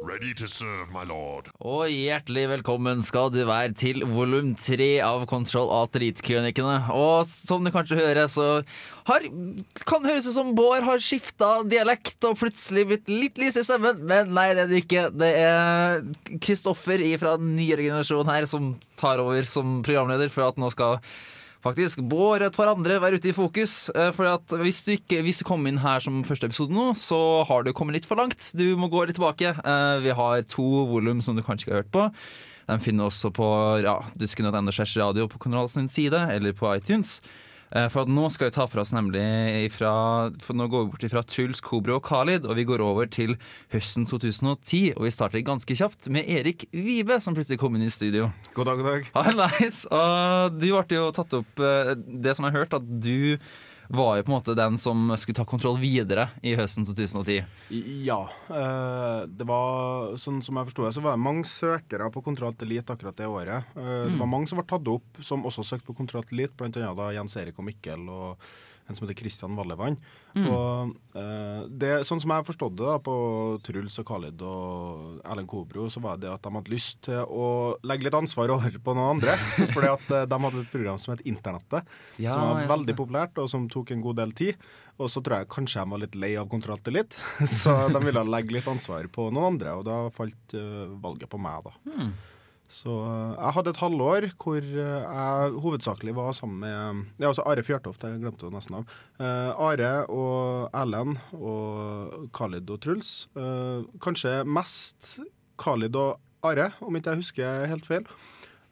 Ready to serve, my lord. Og hjertelig velkommen skal du være til volum tre av Control Alt Elite-krønikene. Og som du kanskje hører, så har, kan høres ut som Bård har skifta dialekt og plutselig blitt litt lys i stemmen, men nei, det er det ikke. Det er Kristoffer fra den nyere generasjonen her som tar over som programleder for at nå skal faktisk Bård og et par andre være ute i fokus. Eh, For at hvis du, ikke, hvis du kom inn her som første episode nå, så har du kommet litt for langt. Du må gå litt tilbake. Eh, Vi har to volum som du kanskje ikke har hørt på. De finner du også på ja, dusken.no radio på Kanalen side, eller på iTunes. Eh, For nå skal vi ta for oss nemlig ifra, for Nå går vi bort fra Truls, Kobro og Khalid, og vi går over til høsten 2010. Og vi starter ganske kjapt med Erik Vibe, som plutselig kom inn i studio. God dag, god dag. Hallais! Og du ble jo tatt opp eh, Det som jeg har hørt, at du var jo på en måte den som skulle ta kontroll videre i høsten 2010. Ja. eh, det var, sånn som jeg forsto det, så var det mange søkere på Kontroll Elite akkurat det året. Eh, Det var mange som ble tatt opp, som også søkte på Kontroll Elite, da Jens Erik og Mikkel og en som heter Kristian Vallevann. Og eh, det, sånn som jeg forstod det da, på Truls og Khalid og Erlend Kobro, så var det at de hadde lyst til å legge litt ansvar over på noen andre. fordi at eh, de hadde et program som het Internettet, Ja, som var veldig populært, og som tok en god del tid. Og så tror jeg kanskje de var litt lei av Kontroll litt, så de ville legge litt ansvar på noen andre, og da falt uh, valget på meg, da. Hmm. Så eh, jeg hadde et halvår hvor eh, jeg hovedsakelig var sammen med Ja, altså Are Fjørtoft, jeg glemte det nesten av. Uh, Are og Erlend og Khalid og Truls. Uh, kanskje mest Khalid og Are, om ikke jeg husker helt feil.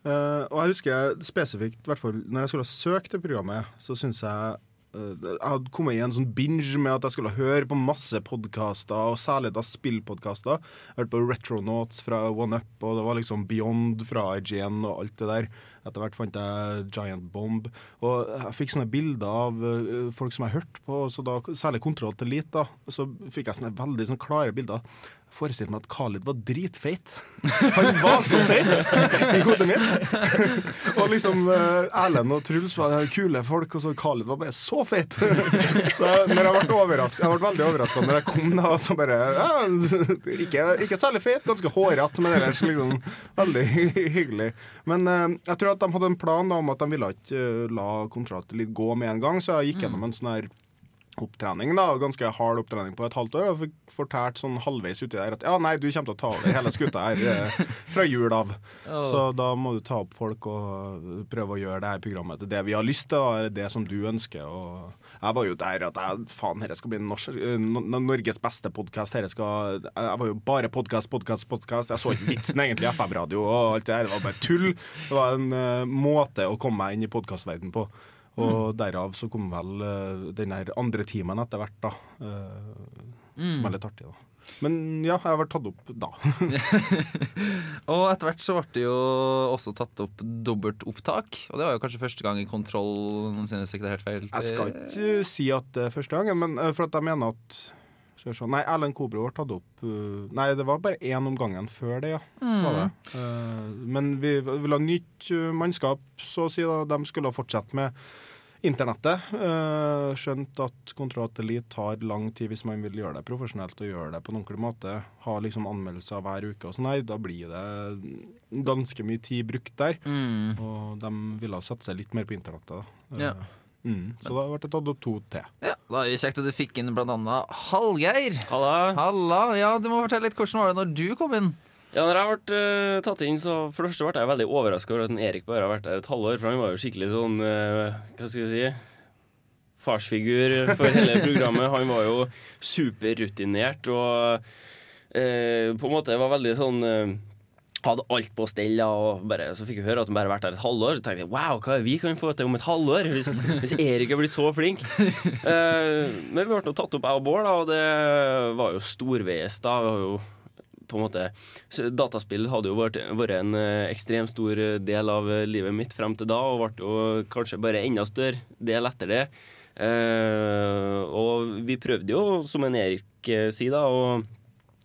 Uh, og jeg husker spesifikt, i hvert fall når jeg skulle søke til programmet, så syns jeg jeg hadde kommet i en sånn binge med at jeg skulle høre på masse podkaster, og særlig da spillpodkaster. Hørte på Retronauts fra One Up, og det var liksom Beyond fra IGN og alt det der. Etter hvert fant jeg Giant Bomb. Og jeg fikk sånne bilder av eh, folk som jeg hørte på, så da, særlig Kontroll til Elite. da, Så fikk jeg sånne veldig sånne klare bilder. Jeg forestilte meg at Khalid var dritfeit. Han var så feit i hodet mitt! og liksom eh, Erlend og Truls var kule folk, og så Khalid var bare så feit. så når jeg ble overrasket, jeg ble veldig overraska når jeg kom, da, så bare ja, ikke, ikke særlig feit, ganske hårete, men ellers liksom veldig hyggelig. Men eh, jeg tror at de hadde en plan da, om at de ville ikke eh, la kontrakten gå med en gang, så jeg gikk gjennom en sånn her opptrening, da, ganske hard opptrening på et halvt år, og fikk fortalt sånn halvveis uti der at ja, nei, du kommer til å ta over hele skuta her eh, fra jul av. Så da må du ta opp folk og prøve å gjøre det her programmet til det vi har lyst til, og det som du ønsker. Og jeg var jo der at jeg, faen, dette skal bli norsk, eh, Norges beste podkast. Jeg var jo bare podkast, podkast, podkast. Jeg så ikke vitsen egentlig i FM-radio og alt det der. Det var bare tull. Det var en uh, måte å komme meg inn i podkastverdenen på. Og derav så kom vel uh, den her andre timen etter hvert, da. eh, Som er litt artig, da. Men ja, jeg har vært tatt opp da. Og etter hvert så ble det jo også tatt opp dobbeltopptak. Og det var jo kanskje første gang i kontroll noensinne, hvis ikke det er helt feil. Jeg skal ikke si at det er første gang, men eh, for at jeg mener at skal vi se, Nei, Erlend Kobro ble tatt opp eh, Nei, det var bare én om gangen før det, ja. Var det. Eh, men vi ville ha nytt eh, mannskap, så å si. da De skulle fortsette med internettet. Uh, skjønt at Kontroll Elite tar lang tid hvis man vil gjøre det profesjonelt og gjøre det på en ordentlig måte. Ha liksom anmeldelser hver uke og sånn her. Da blir det ganske mye tid brukt der. Mm. Og de ville seg litt mer på internettet. da. Ja. Mm, så da ble det tatt opp to til. Ja, da er det kjekt at du fikk inn annet Hallgeir. Halla. Halla, ja, Du må fortelle litt hvordan var det når du kom inn? Ja, når jeg ble uh, tatt inn, så for det første ble jeg veldig overraska over at en Erik bare har vært der et halvår. For han var jo skikkelig sånn uh, Hva skal jeg si Farsfigur for hele programmet. Han var jo superrutinert og uh, på en måte var veldig sånn hadde alt på stell, og bare, så fikk jeg høre at han bare vært der et halvår. Så tenkte jeg wow, hva er vi kan få til om et halvår, hvis, hvis Erik er blitt så flink. uh, men vi ble nå tatt opp, jeg og Bård, og det var jo storveis da. Vi har jo på en måte Dataspill hadde jo vært, vært en eh, ekstremt stor del av livet mitt frem til da, og ble jo kanskje bare enda større del etter det. Uh, og vi prøvde jo, som en Erik sier, da, å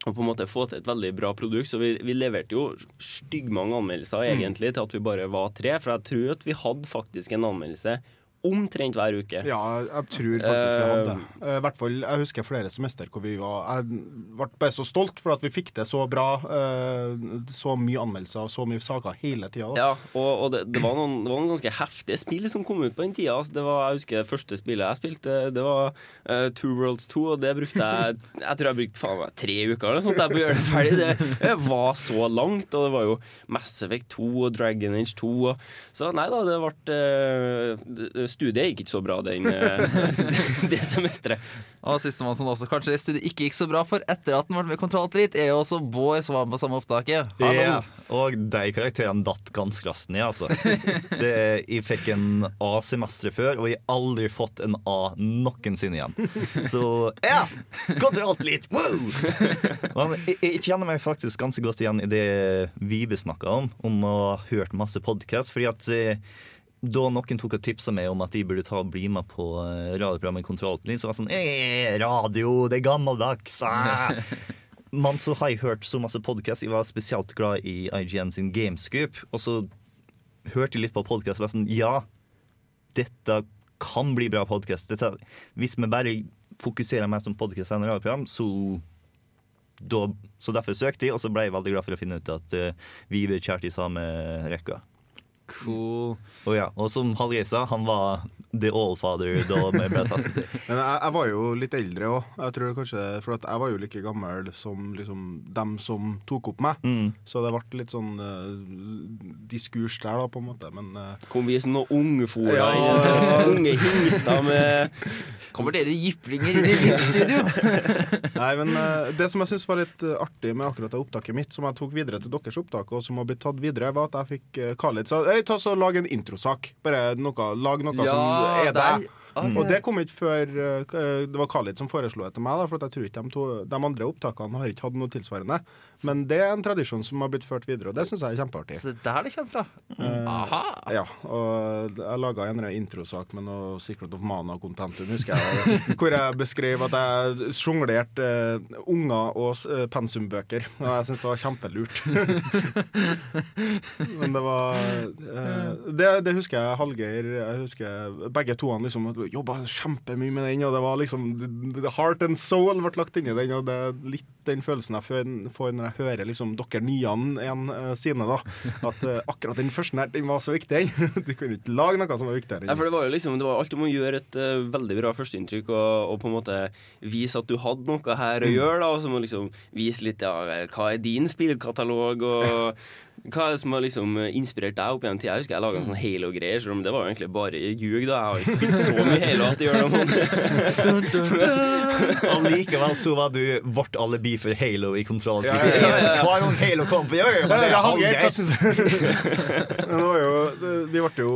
og på en måte få til et veldig bra produkt. Så vi, vi leverte jo styggmange anmeldelser egentlig til at vi bare var tre. For jeg tror at vi hadde faktisk en anmeldelse omtrent hver uke. Ja, jeg tror faktisk vi hadde det. Eh, hvert fall, Jeg husker flere semester hvor vi var Jeg ble bare så stolt for at vi fikk det så bra. eh, Så mye anmeldelser og så mye saker hele tida. Ja, og, og det, det, var noen, det var noen ganske heftige spill som kom ut på den tida. Altså, det var, jeg husker det første spillet jeg spilte, det var uh, Two Worlds 2, og det brukte jeg Jeg tror jeg brukte faen meg tre uker eller noe sånt jeg på å gjøre det ferdig. Det, var så langt, og det var jo Mass Effect 2 og Dragon Age 2. Og, så nei da, det ble eh, det- Studiet gikk ikke så bra den, eh, det semesteret. Og sistemann som også kanskje studiet ikke gikk så bra for etter at han ble med i er jo også Bård som var med på samme opptaket. Ja, og de karakterene datt ganske raskt ned, altså. Det, jeg fikk en A semesteret før, og jeg har aldri fått en A noensinne igjen. Så ja! Kontrollt litt! Wow! Men jeg, jeg kjenner meg faktisk ganske godt igjen i det Vibe snakka om, om å ha hørt masse podkast. Fordi at eh, da noen tok og tipsa meg om at de burde ta og bli med på eh, radioprogrammet Kontroll, så var jeg sånn eh, Radio, det er gammeldags! Ah. Men så har jeg hørt så masse podkast. Jeg var spesielt glad i IGN sin Gamescoop. Og så hørte jeg litt på podkast og var sånn Ja, dette kan bli bra podkast. Hvis vi bare fokuserer mer som podkast enn radioprogram, så da, så derfor søkte jeg, og så ble jeg veldig glad for å finne ut at uh, vi ble kjært i samme rekka. Cool. Og ja, og som Hallgeir sa, han var the allfather da vi ble tatt ut. Men jeg, jeg var jo litt eldre òg. Jeg tror kanskje, for at jeg var jo like gammel som liksom, dem som tok opp meg. Mm. Så det ble litt sånn uh, diskurs der, da, på en måte. Men uh, Kom vi i sånne ungefora, Ja. ja. unge hingster med Kommer dere jyplinger inn i mitt studio? Nei, men uh, Det som jeg syns var litt artig med akkurat det opptaket mitt, som jeg tok videre til deres opptak, og som har blitt tatt videre, var at jeg fikk uh, Khalid sa Hei, ta så lag en introsak. Bare noe, lag noe som er der- deg. Ok. Og det kom ikke før eh, Det var Khalid som foreslo det til meg, da, for at jeg tror ikke de, to, de andre opptakene har ikke hatt noe tilsvarende. Men det er en tradisjon som har blitt ført videre, og det syns jeg er kjempeartig. Så det er der det kommer fra. Aha. Ja, og jeg laga en introsak med noe Secret of Mana og Contentum, husker jeg. Hvor jeg beskrev at jeg sjonglerte uh, unger og uh, pensumbøker. Og jeg syns det var kjempelurt. Men det var uh, det, det husker jeg Hallgeir Jeg husker begge to han liksom jobba kjempemye med den, og det var liksom the- Heart and soul ble lagt inn i den, og det er litt den følelsen jeg får- når jeg hører liksom dere nyene igjen uh, sine, da. At uh, akkurat den første her, den var så viktig. Du kunne ikke lage noe som var viktigere. Ja, for det var jo liksom Det var alltid om å gjøre et uh, veldig bra førsteinntrykk og, og på en måte vise at du hadde noe her å gjøre. da Og så må liksom vise litt ja, hva er din spillkatalog, og hva er det som har liksom inspirert deg opp igjen til Jeg husker jeg laga en sånn Halo-greier, selv om det var jo egentlig bare ljug. da Jeg har ikke spilt så mye Halo at det gjør noe. Og likevel så var du vårt alibi for Halo i kontroll. Ja, ja, ja, ja. Hver gang Halo kom på, ja, ja, Ja, det ja, jo det- Vi ble jo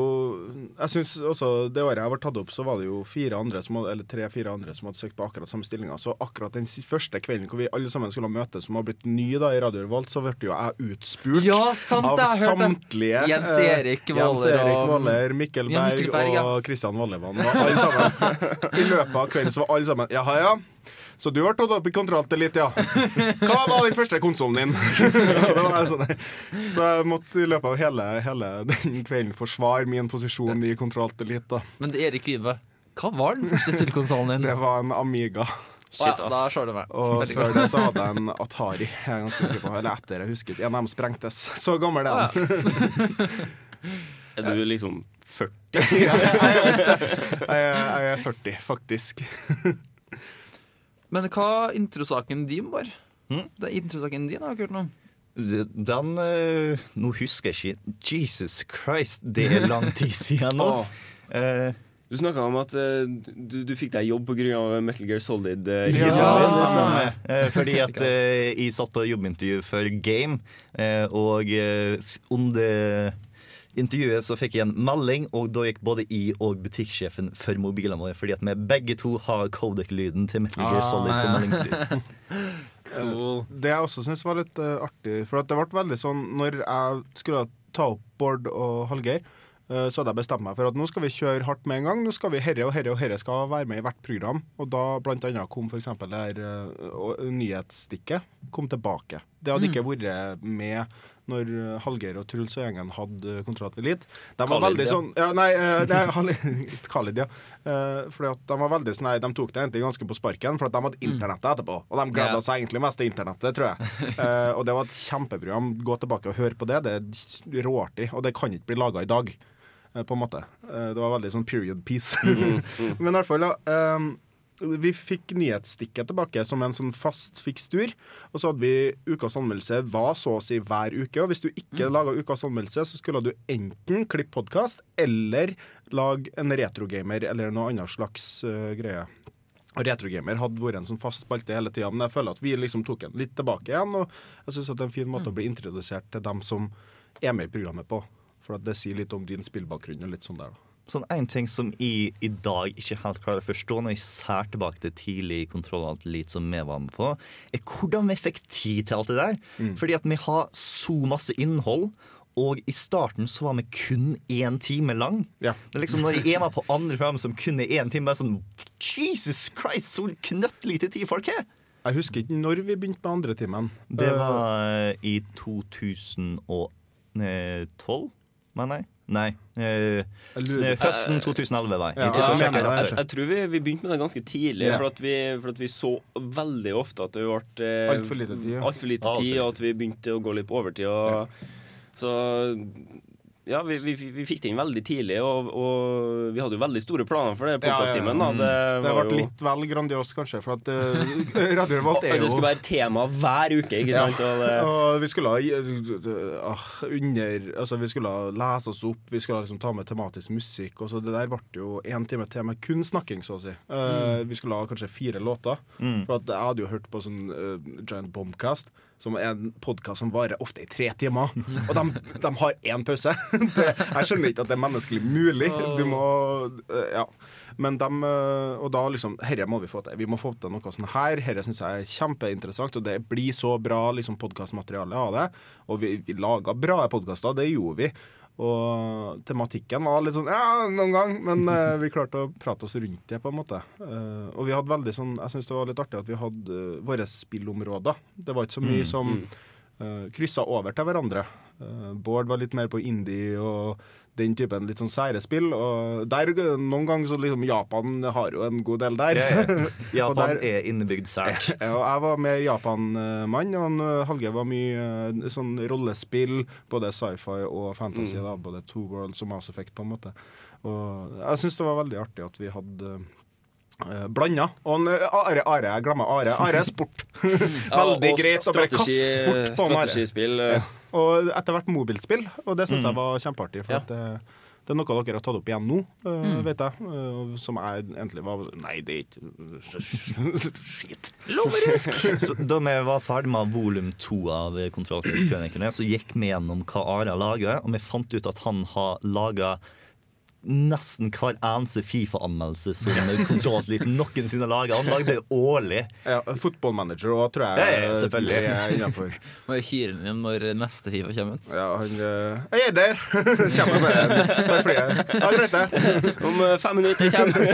Jeg synes også det året jeg var tatt opp, så var det jo fire andre som hadde, eller tre-fire andre som hadde søkt på akkurat samme stillinga. Så akkurat den første kvelden hvor vi alle sammen skulle møtes, som har blitt ny da i Radio Revolt, så ble jo jeg utspurt. Ja, sant, av jeg samtlige. Jens eh, Erik Jens Waller og- Waller, Mikkel Ja, Berg, Mikkel Berg, ja. og Kristian Vallevann. Alle sammen. I løpet av kvelden så var alle sammen Jaha, ja. Så du har tatt opp i Kontroll til litt, ja. Hva var den første konsollen din? Det var sånn. Så jeg måtte i løpet av hele, hele den kvelden forsvare min posisjon i Kontroll til litt. Da. Men er Erik Vibe, hva var den første spillkonsollen din? Det var en Amiga. Shit, ja, da slår du meg. Og Veldig før det så hadde jeg en Atari. Jeg er ganske sikker på Eller etter, jeg husker. En av dem sprengtes. Så gammel er den. Er du liksom 40? Ja, jeg, jeg, jeg er 40, faktisk. Men hva introsaken din var? Hm? Det er introsaken din, har jeg ikke hørt noe om. Den eh, Nå husker jeg ikke. Jesus Christ, det er lang tid siden nå. oh. uh, Du snakka om at uh, du, du fikk deg jobb pga. Metal Gear Solid. Uh, Ja, det stemmer. Uh, fordi at jeg satt på jobbintervju for Game, og under intervjuet så fikk jeg en melding, og da gikk både jeg og butikksjefen for mobilene våre, fordi at vi begge to har codec-lyden til Metal Gear Ah, som ja. meldingslyd. Cool. Det jeg også syns var litt uh, artig, for at det ble veldig sånn Når jeg skulle ta opp Bård og Hallgeir, uh, så hadde jeg bestemt meg for at nå skal vi kjøre hardt med en gang. Nå skal vi herre og herre og herre skal være med i hvert program. Og da blant annet kom f.eks. det her uh, nyhetsstikket kom tilbake. Det hadde ikke vært med når eh, Hallgeir og Truls og gjengen hadde Kontroll Elite. De var Khalid, veldig sånn ja, Nei, eh, Khalid, Khalid ja. Eh, fordi at de var veldig sånn nei, De tok det egentlig ganske på sparken, for at de hadde internettet etterpå. Og de gleda seg egentlig mest til internettet, tror jeg. Eh, og det var et kjempeprogram. Gå tilbake og hør på det. Det er råartig. Og det kan ikke bli laga i dag, eh, på en måte. Eh, det var veldig sånn period piece. Men i hvert fall, ja. eh, vi fikk nyhetsstikket tilbake som en sånn fast fikstur. Og så hadde vi ukas anmeldelse var så å si hver uke. Og hvis du ikke laga ukas anmeldelse, så skulle du enten klippe podkast eller lage en retrogamer eller noe annet slags uh, greie. Og Retrogamer hadde vært en sånn fast spalte hele tida, men jeg føler at vi liksom tok den litt tilbake igjen. Og jeg syns det er en fin måte å bli introdusert til dem som er med i programmet på. For at det sier litt om din spillbakgrunn og litt sånn der, da. Sånn En ting som jeg i dag ikke helt klarer å forstå når jeg ser tilbake til tidlig Kontroll og Alt litt som vi var med på, er hvordan vi fikk tid til alt det der. Fordi at vi har så masse innhold. Og i starten så var vi kun én time lang. Ja. Det er liksom Når jeg er med på andre program som kun er én time, bare sånn Jesus Christ, så knøttlite tid folk har! Jeg husker ikke når vi begynte med andre timen. Det Eh, var eh, i 2012, mener jeg. Nei. eh, jeg høsten 2011, var jeg. Ja, Jeg tror jeg jeg mener sjekker det. etter. Jeg, jeg tror vi, vi begynte med det ganske tidlig, yeah. for, at vi, for at vi så veldig ofte at det ble eh, Alt for lite tid, ja. alt for lite tid, og at vi begynte å gå litt på overtid. Og, Så ja, vi, vi, vi fikk det inn veldig tidlig, og, og vi hadde jo veldig store planer for det Ja, ja, ja. podkasttimen. da. Det, Det var ble jo litt vel grandios, kanskje, for at uh, Radio Revolt er jo det skulle være tema hver uke, ikke Ja. sant? Og det, Og vi skulle ha ah, under Altså, vi skulle lese oss opp, vi skulle liksom ta med tematisk musikk. Og så det der ble jo én time til med kun snakking, så å si. Eh, Vi skulle ha kanskje fire låter. For at jeg hadde jo hørt på sånn Giant Bombcast, som er en podkast som varer ofte i tre timer. Og de, de har én pause. Det, jeg skjønner ikke at det er menneskelig mulig. Du må eh, Ja. Men dem, eh, og da liksom Herre må vi få til. Vi må få til noe sånn her. Herre syns jeg er kjempeinteressant, og det blir så bra liksom podkastmateriale av det. Og vi, vi laga bra podkaster, det gjorde vi. Og tematikken var litt sånn ja, noen gang, men uh, vi klarte å prate oss rundt det, på en måte. Uh, og vi hadde veldig sånn Jeg syns det var litt artig at vi hadde uh, våre spillområder. Det var ikke så mye som uh, kryssa over til hverandre. Bård var litt mer på indie og den typen litt sånn sære spill. Og der, noen ganger så liksom Japan har jo en god del der. Yeah. ja. Japan der- er innebygd sært. Ja, jeg var mer Japan-mann, og han, eh, Hallgeir var mye eh, sånn rollespill, både sci-fi og fantasy. da, Både Two Worlds og Mass Effect, på en måte. Og jeg syns det var veldig artig at vi hadde uh, blanda. Og eh, Are, Are, jeg glemmer Are. Are er sport. veldig ja, greit å bare kaste sport på Are. Strategispill. eh, Og etter hvert mobilspill, og det syns jeg var kjempeartig. For Ja. at det, det er noe dere har tatt opp igjen nå, øh, vet jeg. Uh, som jeg egentlig var Nei, det er ikke Skit. Lommerusk! Da vi var ferdig med volum to av Kontrollkrønikene, så gikk vi gjennom hva Are lager, og vi fant ut at han har laga nesten hver eneste Fifa-anmeldelse som kontrollsliten noensinne laga. Han lagde det årlig. Ja, Fotballmanager òg, tror jeg. Ja, ja, selvfølgelig. er innenfor. Må jo hyre den inn når neste Fifa kommer ut. Ja, han øh, Jeg er der! Kommer bare tar flyet. Ja, greit, det. Om eh, fem minutter kommer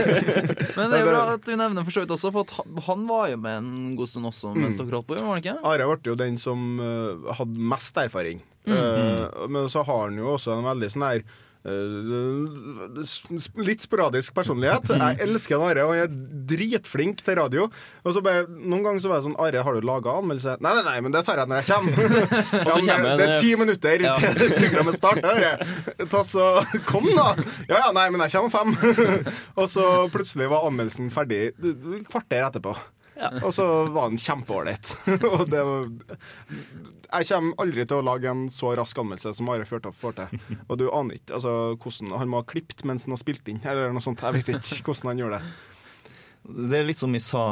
Men det er jo bra at vi nevner for så vidt også, for at han- var jo med en god stund også mens dere holdt på, var han ikke? Are ble jo den som øh, hadde mest erfaring. Øh, men så har han jo også en veldig sånn her litt sporadisk personlighet. Jeg elsker Are, og han er dritflink til radio. Og så bare, Noen ganger så var jeg sånn Are, har du laga anmeldelse? Nei, nei, nei, men det tar jeg når jeg kommer. ja, men det, er ti minutter ja. til programmet starter. Ta så, Kom, da! Ja ja, nei, men jeg kommer om fem. og så plutselig var anmeldelsen ferdig kvarter etterpå. Og så var den kjempeålreit. Og det Jeg kommer aldri til å lage en så rask anmeldelse som Are Fjørtoft får til. Og du aner ikke altså, hvordan Han må ha klippet mens han har spilt inn, eller noe sånt. Jeg vet ikke hvordan han gjør det. Det er litt som vi sa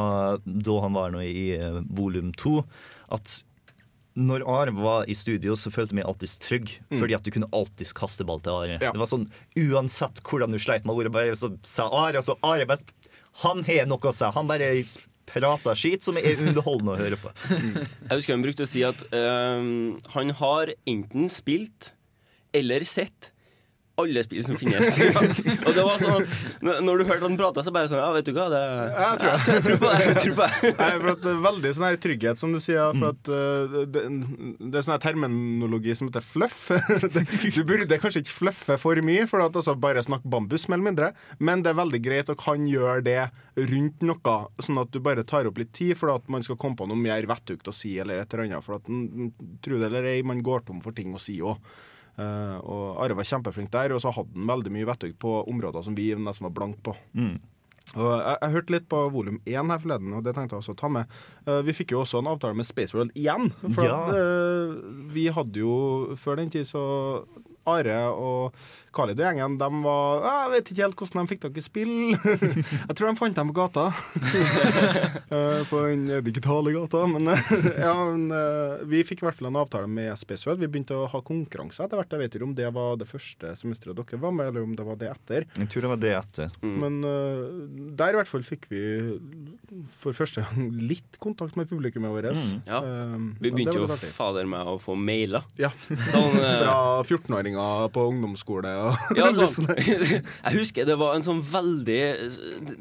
da han var nå i eh, volum to, at når Are var i studio, så følte vi alltid trygg. Fordi at du kunne alltid kaste ball til Are. Ja. Det var sånn, Uansett hvordan du sleit med ordet, bare så sa Are, og så Are best Han har noe å si. Han bare prater skit som er underholdende å høre på. Jeg husker han brukte å si at øhm, han har enten spilt eller sett alle spill som finnes. og det var sånn Når du hørte han prate, så bare sånn Ja, vet du hva, det Jeg tror jeg. Jeg tror på det. Jeg tror på det. Nei, for at det er Veldig sånn her trygghet, som du sier. For at uh, det, det er sånn her terminologi som heter fluff. Du burde kanskje ikke fluffe for mye, for at altså bare snakk bambus, mer eller mindre. Men det er veldig greit å kan gjøre det rundt noe, sånn at du bare tar opp litt tid for at man skal komme på noe mer vettugt å si, eller et eller annet. For at, mm, tro det eller ei, man går tom for ting å si òg. Uh, og Are var kjempeflink der, og så hadde han veldig mye vettug på områder som vi nesten var blank på. Mm. Og jeg, jeg hørte litt på volum 1 her forleden, og det tenkte jeg også å ta med. Uh, vi fikk jo også en avtale med Spaceworld igjen. For Ja. at, uh, vi hadde jo før den tid så Are og Khalid og gjengen, de var Jeg vet ikke helt hvordan de fikk tak i spill. jeg tror de fant dem på gata. Eh, på den digitale gata. Men, eh, ja, men eh, vi fikk i hvert fall en avtale med Spaceworld. Vi begynte å ha konkurranse etter hvert. Jeg vet ikke om det var det første semesteret dere var med, eller om det var det etter. Jeg tror det var det etter. Men øh, der i hvert fall fikk vi for første gang litt kontakt med publikummet vårt. Mm, ja. Vi begynte jo fader meg å få mailer. Ja. Sånn, Fra 14-åringer på ungdomsskole og Ja, litt sånn. Jeg husker det var en sånn veldig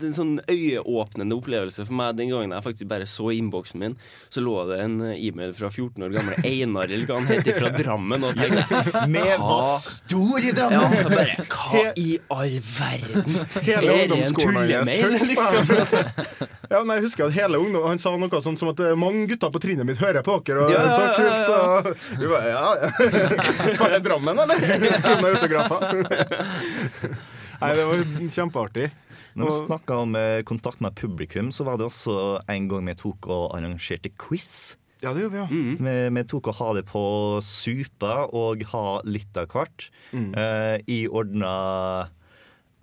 En sånn øyeåpnende opplevelse for meg den gangen jeg faktisk bare så innboksen min. Så lå det en e-mail fra 14 år gamle Einar, eller hva han heter, fra Drammen. Og tenkte Med hva stor i Drammen! Ja, bare Hva i all verden? Hele Er det en tullemail, liksom? Ja, men jeg husker at hele ungdom Han sa noe sånt som at eh, mange gutter på trinnet mitt hører på dere, og Ja, så kult. ja. Og vi bare, ja, ja. Var det Drammen, eller? Skriv meg autografer. Nei, det var kjempeartig. Når vi snakka om eh, kontakt med publikum, så var det også en gang vi tok og arrangerte quiz. Ja, det gjorde vi, ja. Vi, vi tok og ha det på Supa og ha litt av hvert. Mm. Eh, I ordna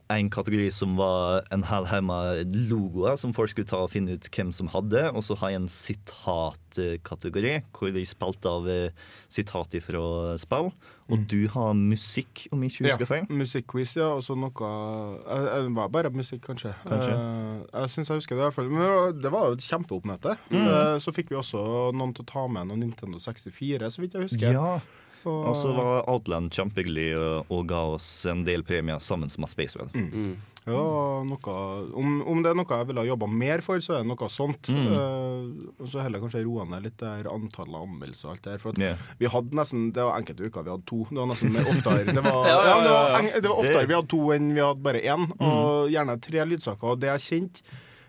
en kategori som var en hel haug med logoer som folk skulle ta og finne ut hvem som hadde. Og så har jeg en sitatkategori hvor de spilte av eh, sitat fra spill. Og du har musikk, om jeg ikke husker feil. Musikkquiz, ja. Og så noe eh, eh, Det var bare musikk, kanskje. Kanskje. Eh, jeg syns jeg husker det i hvert fall. Men det var- jo et kjempeoppmøte. Eh, så fikk vi også noen til å ta med noen Nintendo 64, så vidt jeg husker. Ja. Og, Og så var Outland kjempehyggelig og, ga oss en del premier sammen med Spacewell. Mm. ja, noe, om, om det er noe jeg ville ha jobba mer for, så er det noe sånt. Mm. Uh, og så heller kanskje roe ned litt det her antallet anmeldelser og alt det der. For at Ja. vi hadde nesten Det var enkelte uker vi hadde to. Det var nesten mer oftere. Det var, Ja, ja, ja, det var, ja, ja. en- det var oftere vi hadde to enn vi hadde bare én. Og gjerne tre lydsaker. Og det jeg kjente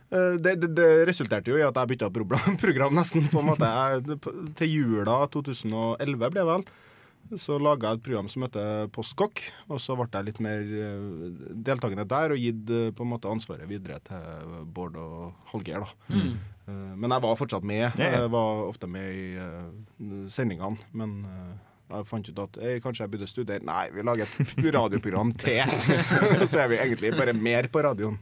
eh, det, det, det resulterte jo i at jeg bytta program, program nesten. på en måte jeg, Til jula 2011 ble det vel. Så laga jeg et program som heter Postkokk. Og så ble jeg litt mer eh, deltakende der og gitt eh, på en måte ansvaret videre til Bård og Hallgeir. da. Eh, Men jeg var fortsatt med. Jeg var ofte med i sendingene. Men jeg fant ut at jeg, kanskje jeg burde studere. Nei, vi lager et radioprogram til! så er vi egentlig bare mer på radioen.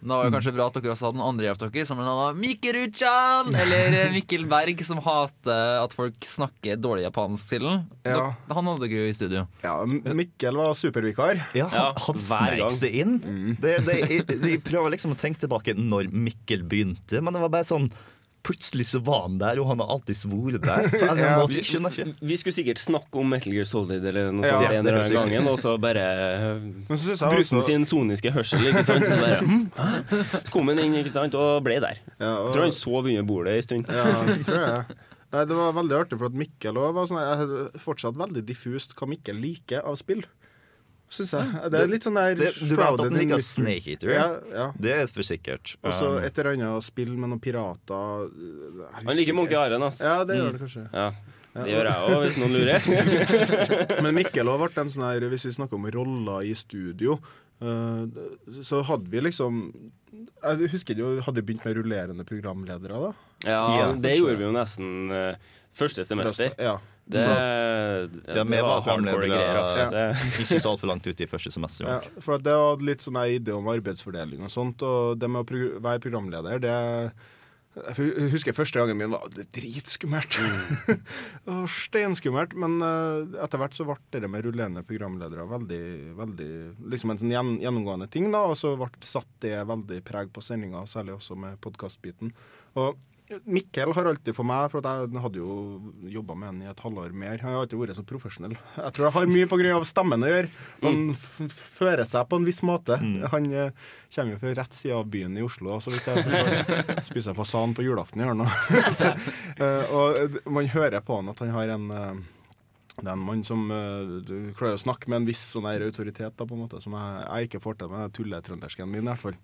Det var det kanskje bra at dere også hadde en andre hjelp dere, som en annen Mikkel Ruchan eller eh, Mikkel Berg, som hater at folk snakker dårlig japansk til ham. Ja. Han hadde dere jo i studio. Ja, Mikkel var supervikar. Ja, han, han snek seg inn. Det, det, jeg, jeg prøver liksom å tenke tilbake når Mikkel begynte, men det var bare sånn Plutselig så var han der, og han har alltid vært der. På en Ja. måte, skjønner ikke. Vi skulle sikkert snakke om Metal Gear Solid eller noe sånt ja, en eller er annen gang, og så bare også- han sin soniske hørsel, ikke sant? Så bare, hm. Så kom han inn ikke sant? og ble der. Ja, og- tror han sov under bordet en stund. Ja, tror jeg. Nei, Det var veldig artig, for at Mikkel også var sånn Jeg har fortsatt veldig diffust hva Mikkel liker av spill. Syns jeg. Det er litt sånn der Det, du vet at den liker. Snake Eater? Ja, ja. Det er for sikkert. Og så Um, et eller annet spill med noen pirater Han liker ikke. Monkey Island, ass. Ja, det gjør det kanskje. Ja, det gjør jeg òg, hvis noen lurer. Men Mikkel har vært en sånn her Hvis vi snakker om roller i studio, eh, så hadde vi liksom Jeg husker jo, hadde vi begynt med rullerende programledere da? Ja, Ja, det gjorde vi jo nesten eh, første semester. Ja. Det, det, det, det var hardcore greier, Altså. Ja. Ikke så altfor langt ute i første semester. Ja, for at det var litt sånn en idé om arbeidsfordeling og sånt, og det med å pro være programleder, det Jeg husker første gangen min var det dritskummelt. det steinskummelt. Men eh, etter hvert så ble det med rullerende programledere veldig, veldig liksom en sånn gjen, gjennomgående ting. da, Og så ble satt det veldig preg på sendinga, særlig også med podkastbiten. Og Mikkel har alltid for meg, for jeg hadde jo jobba med han i et halvår mer, han har alltid vært så profesjonell. Jeg tror det har mye pga. stemmen å gjøre. Han f- fører seg på en viss måte. Han eh, kommer jo fra rett side av byen i Oslo, så vidt jeg forstår. Spiser fasan på julaften i hjørnet. Eh, og eh, man hører på han at han har en eh, det er en mann som uh, du klarer å snakke med en viss sånn her autoritet, da, på en måte, som jeg, jeg ikke får til med tulletrøndersken min, i hvert fall.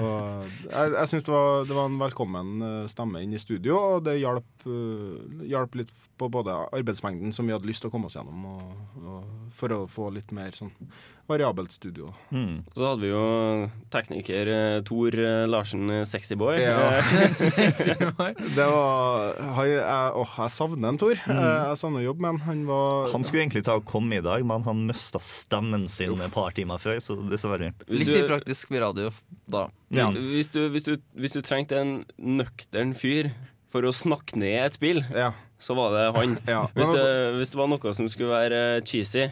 Og jeg jeg syns det, det var en velkommen eh, stemme inn i studio, og det hjalp, hjalp litt på både arbeidsmengden som vi hadde lyst til å komme oss gjennom, og, og for å få litt mer sånn variabelt studio. Mm. Så hadde vi jo tekniker eh, Tor eh, Larsen, sexy Sexyboy. Ja. Eh, Det var jeg, jeg, åh, jeg savner en Tor. Jeg, jeg savner jobb med han. Var Han skulle egentlig ta og komme i dag, men han mista stemmen sin et par timer før, så dessverre. Litt i upraktisk med radio da. Ja. Hvis, du, hvis, du, hvis du trengte en nøktern fyr for å snakke ned et spill, Ja. så var det han. Ja, Hvis, altså- det, hvis det var noe som skulle være eh, cheesy,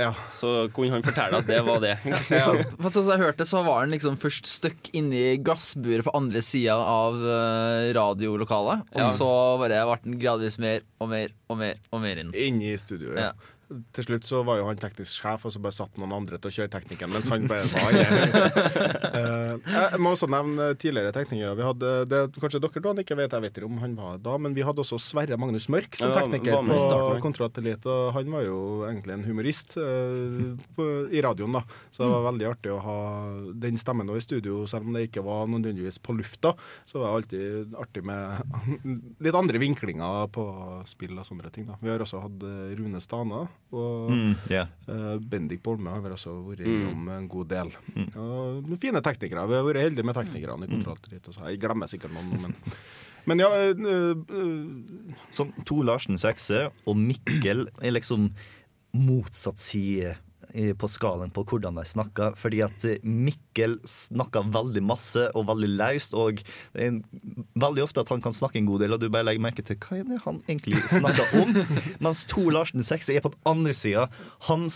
ja. så kunne han fortelle at det var det. Så, for sånn som jeg hørte, så var han liksom først stuck inni glassburet på andre sida av eh, radiolokalet. Og Ja. så bare ble han gradvis mer og mer og mer og mer inn. Inne i studio, ja. Ja. Til slutt så var jo han teknisk sjef, og så bare satt noen andre til å kjøre teknikken, mens han bare var. Eh, jeg må også nevne tidligere teknikere. Vi hadde, det, kanskje dere to ikke vet, jeg vet ikke om han var da, men vi hadde også Sverre Magnus Mørk som tekniker starten, på ja. Og han var jo egentlig en humorist uh, på, i radioen, da. Så det var veldig artig å ha den stemmen nå i studio, selv om det ikke var nødvendigvis på lufta. Så var det alltid artig med litt andre vinklinger på spill og sånne ting. da. Vi har også hatt eh, Rune Stana, og Mm, yeah. uh, Bendik Bolme har vel også vært Mm. en god del. Og noen fine teknikere. Vi har vært heldige med teknikerne i Kontrollatelitt. Jeg glemmer sikkert noen, men men ja, uh, uh, Sånn, To Larsen sekser, og Mikkel er liksom motsatt side på skalaen på hvordan de snakker. Fordi at eh, Mikkel snakker veldig masse og veldig løst, og det er veldig ofte at han kan snakke en god del, og du bare legger merke til hva er det han egentlig snakker om. Mens Tor Larsen 6 er på den andre sida. Han,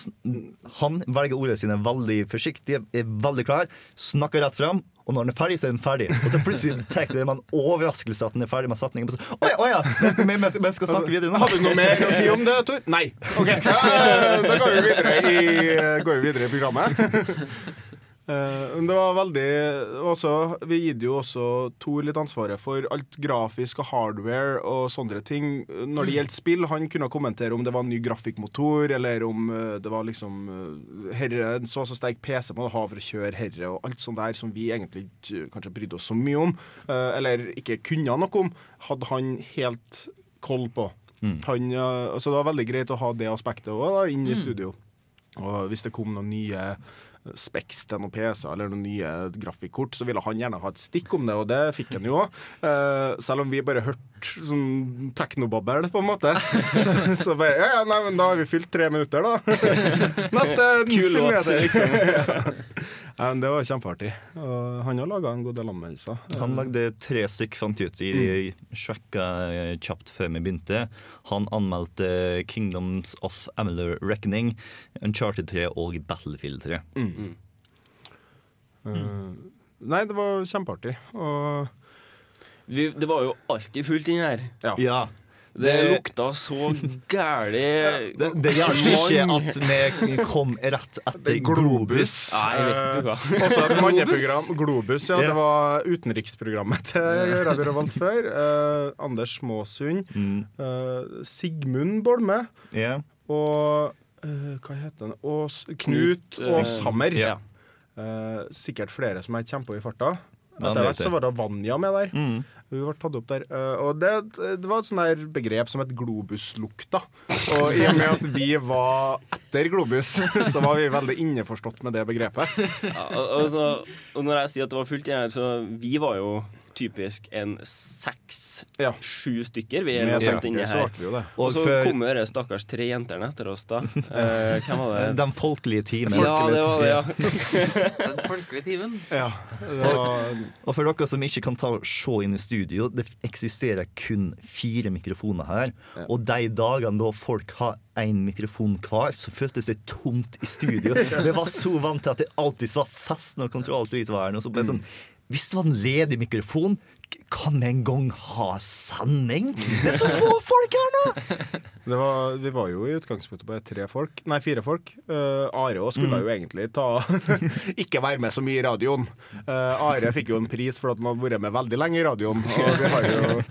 han velger ordene sine veldig forsiktig, er veldig klar, snakker rett fram. Og når den er ferdig, så er den ferdig. Og så plutselig tar det en overraskelse at den er ferdig med setningen. Å ja, å ja, men, men, men skal snakke videre nå. Hadde du noe mer å si om det, Tor? Nei. Ok, ja, eh, Da går vi videre i, går vi videre i programmet. Eh, men det var veldig også, Vi gitt jo også Tor litt ansvaret for alt grafisk og hardware og sånne ting. Når det gjelder spill, han kunne kommentere om det var en ny grafikkmotor, eller om eh, det var liksom eh, herre, en så og så sterk PC man har for å kjøre herre, og alt sånt der som vi egentlig kanskje brydde oss så mye om, eller ikke kunne noe om, hadde han helt koll på. Han, eh, altså det var veldig greit å ha det aspektet òg inn i studio. Og hvis det kom noen nye Specs til noen PC eller noen nye grafikkort, så ville han gjerne ha et stikk om det, og det fikk han jo òg. selv om vi bare hørte sånn teknobabbel, på en måte. Så, så bare Ja, ja, nei, men da har vi fylt tre minutter, da. Neste Kul låt, liksom. ja, men det var kjempeartig. Og han har laga en god del anmeldelser. Han lagde tre stykk, fant jeg ut. Jeg sjekka eh, kjapt før vi begynte. Han anmeldte Kingdoms of Amalur Reckoning, Uncharted 3 og Battlefield 3. Eh, nei, det var kjempeartig. Og Vi, det var jo alltid fullt inn her. Ja. Det lukta så gæli Det, det hjalp ikke at vi kom rett etter Globus. Nei, jeg vet ikke hva. Også et manneprogram, Globus. Ja, Ja. det var utenriksprogrammet til Radio Revolt før. Eh, Anders Måsund. Mm. eh, Sigmund Bolme. Yeah. Og eh, hva heter han? Knut Knut, eh, Åshammer. ja. Eh, sikkert flere som jeg kommer på i farta. Ja, Etter hvert så var det Vanja med der. Mm. Hun ble tatt opp der. Eh, og det, det var et sånn der begrep som het globuslukta. Og i og med at vi var etter Globus, så var vi veldig innforstått med det begrepet. Ja, og, og, så, og når jeg sier at det var fullt igjen her, så vi var jo typisk en seks, Ja. sju stykker. Vi er Med inni senker her. Og så for- det de stakkars tre jentene etter oss, da. Eh, hvem var det? Den folkelige timen. Ja, det var det, ja. Den folkelige timen. Ja, var, Og for dere som ikke kan ta og se inn i studio, det eksisterer kun fire mikrofoner her. Og de dagene da folk har én mikrofon hver, så føltes det tomt i studio. Vi var så vant til at det alltid var fest når kontrolltid var her. Og så ble det sånn Hvis det var en ledig mikrofon, kan en gang ha sending? Det er så få folk her nå! det var, vi var jo i utgangspunktet bare tre folk, nei fire folk. Uh, Are òg skulle jo egentlig ta ikke være med så mye i radioen. Uh, Are fikk jo en pris for at han hadde vært med veldig lenge i radioen. Og vi har jo,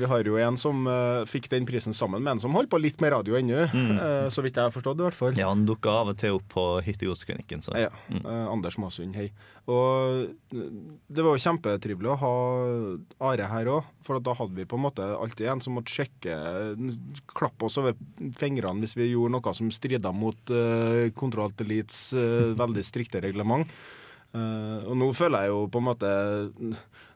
vi har jo en som uh, fikk den prisen sammen med en som holdt på litt med radio ennå. eh, så vidt jeg har forstått, i hvert fall. Ja, han dukka av og til opp på Hittegodsklinikken. Så. Ja, eh, Anders Masund, hei. Og det var jo kjempetrivelig å ha Are her òg, for da hadde vi på en måte alltid en som måtte sjekke Klappe oss over fingrene hvis vi gjorde noe som strida mot uh, Kontroll Elites eh, veldig strikte reglement. Uh, og nå føler jeg jo på en måte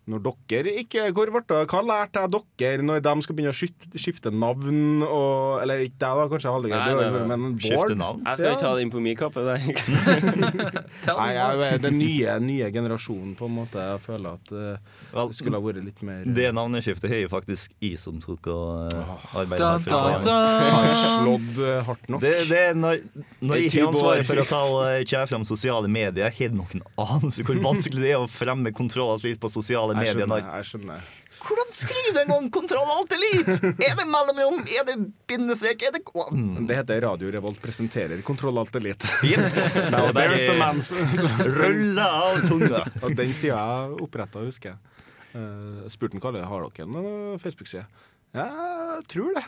når dere ikke Hvor ble Hva lærte jeg dere når de skal begynne å skifte, skifte navn? Og, eller ikke deg, da, kanskje Nei, nei, nei. Men en Skifte Bård. navn. Jeg skal jo ikke ta det inn på min kappe. Nei, jeg, den nye, nye generasjonen, på en måte. Jeg føler at eh, det skulle ha vært litt mer det navneskiftet har jo faktisk jeg som tok og uh, arbeidet da. Har jeg slått eh, hardt nok? Det, det når, når jeg har ansvaret for å ta og eh, kjære frem sosiale medier, har jeg noen anelse hvor vanskelig det er å fremme kontroll litt på sosiale skjønner. Når, Jeg skjønner. hvordan skriver en gang 'kontroll alt elite'? Er det mellomrom? Er det bindestrek? Er det mm. Det heter Radio Revolt presenterer Kontroll Alt Elite. Now There's a man. Rulle av tunga. Og den sida jeg oppretta, husker jeg. Uh, spurte han det har dere en eh, Facebook-side. Ja, jeg tror det.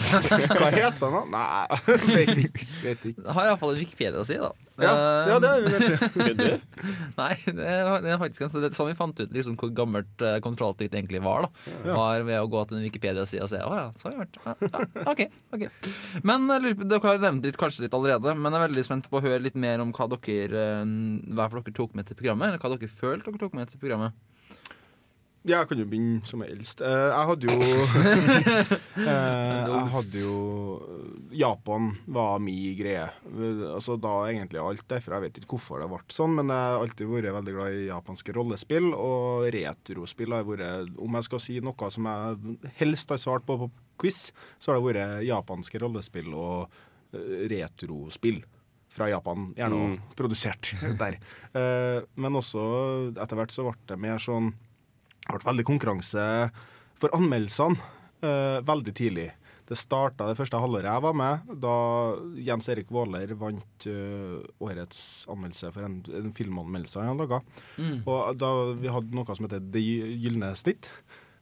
Hva heter den, da? Nei, vet ikke. Vet ikke. Jeg har iallfall en Wikipedia å si, da. Ja, Eh, ja, det har vi. du. Nei, det er, er faktisk en, det, sånn vi fant ut liksom, hvor gammelt uh, kontrolltikt egentlig var. da Ja. Var ved å gå til en Wikipedia-side og se. Å ja, så har vi vært. Ja, ja, ok, ok Men på- Dere har nevnt litt, kanskje litt allerede, men jeg er veldig spent på å høre litt mer om hva dere eh, hva dere tok med til programmet. Eller hva dere følte dere tok med til programmet. Ja, jeg kan jo begynne som er eldst. Eh, jeg hadde jo eh, Jeg hadde jo Japan var mi greie. Altså Da egentlig alt derfra. Jeg vet ikke hvorfor det ble sånn, men jeg har alltid vært veldig glad i japanske rollespill. Og retrospill har vært Om jeg skal si noe som jeg helst har svart på på quiz, så har det vært japanske rollespill og eh, retrospill. Fra Japan, gjerne Mm. produsert der. Eh, men også etter hvert så ble det mer sånn det ble veldig konkurranse for anmeldelsene eh, veldig tidlig. Det starta det første halvåret jeg var med, da Jens Erik Våler vant uh, årets anmeldelse for en, en filmanmeldelse han laga. Mm. Og da vi hadde noe som heter Det gylne snitt.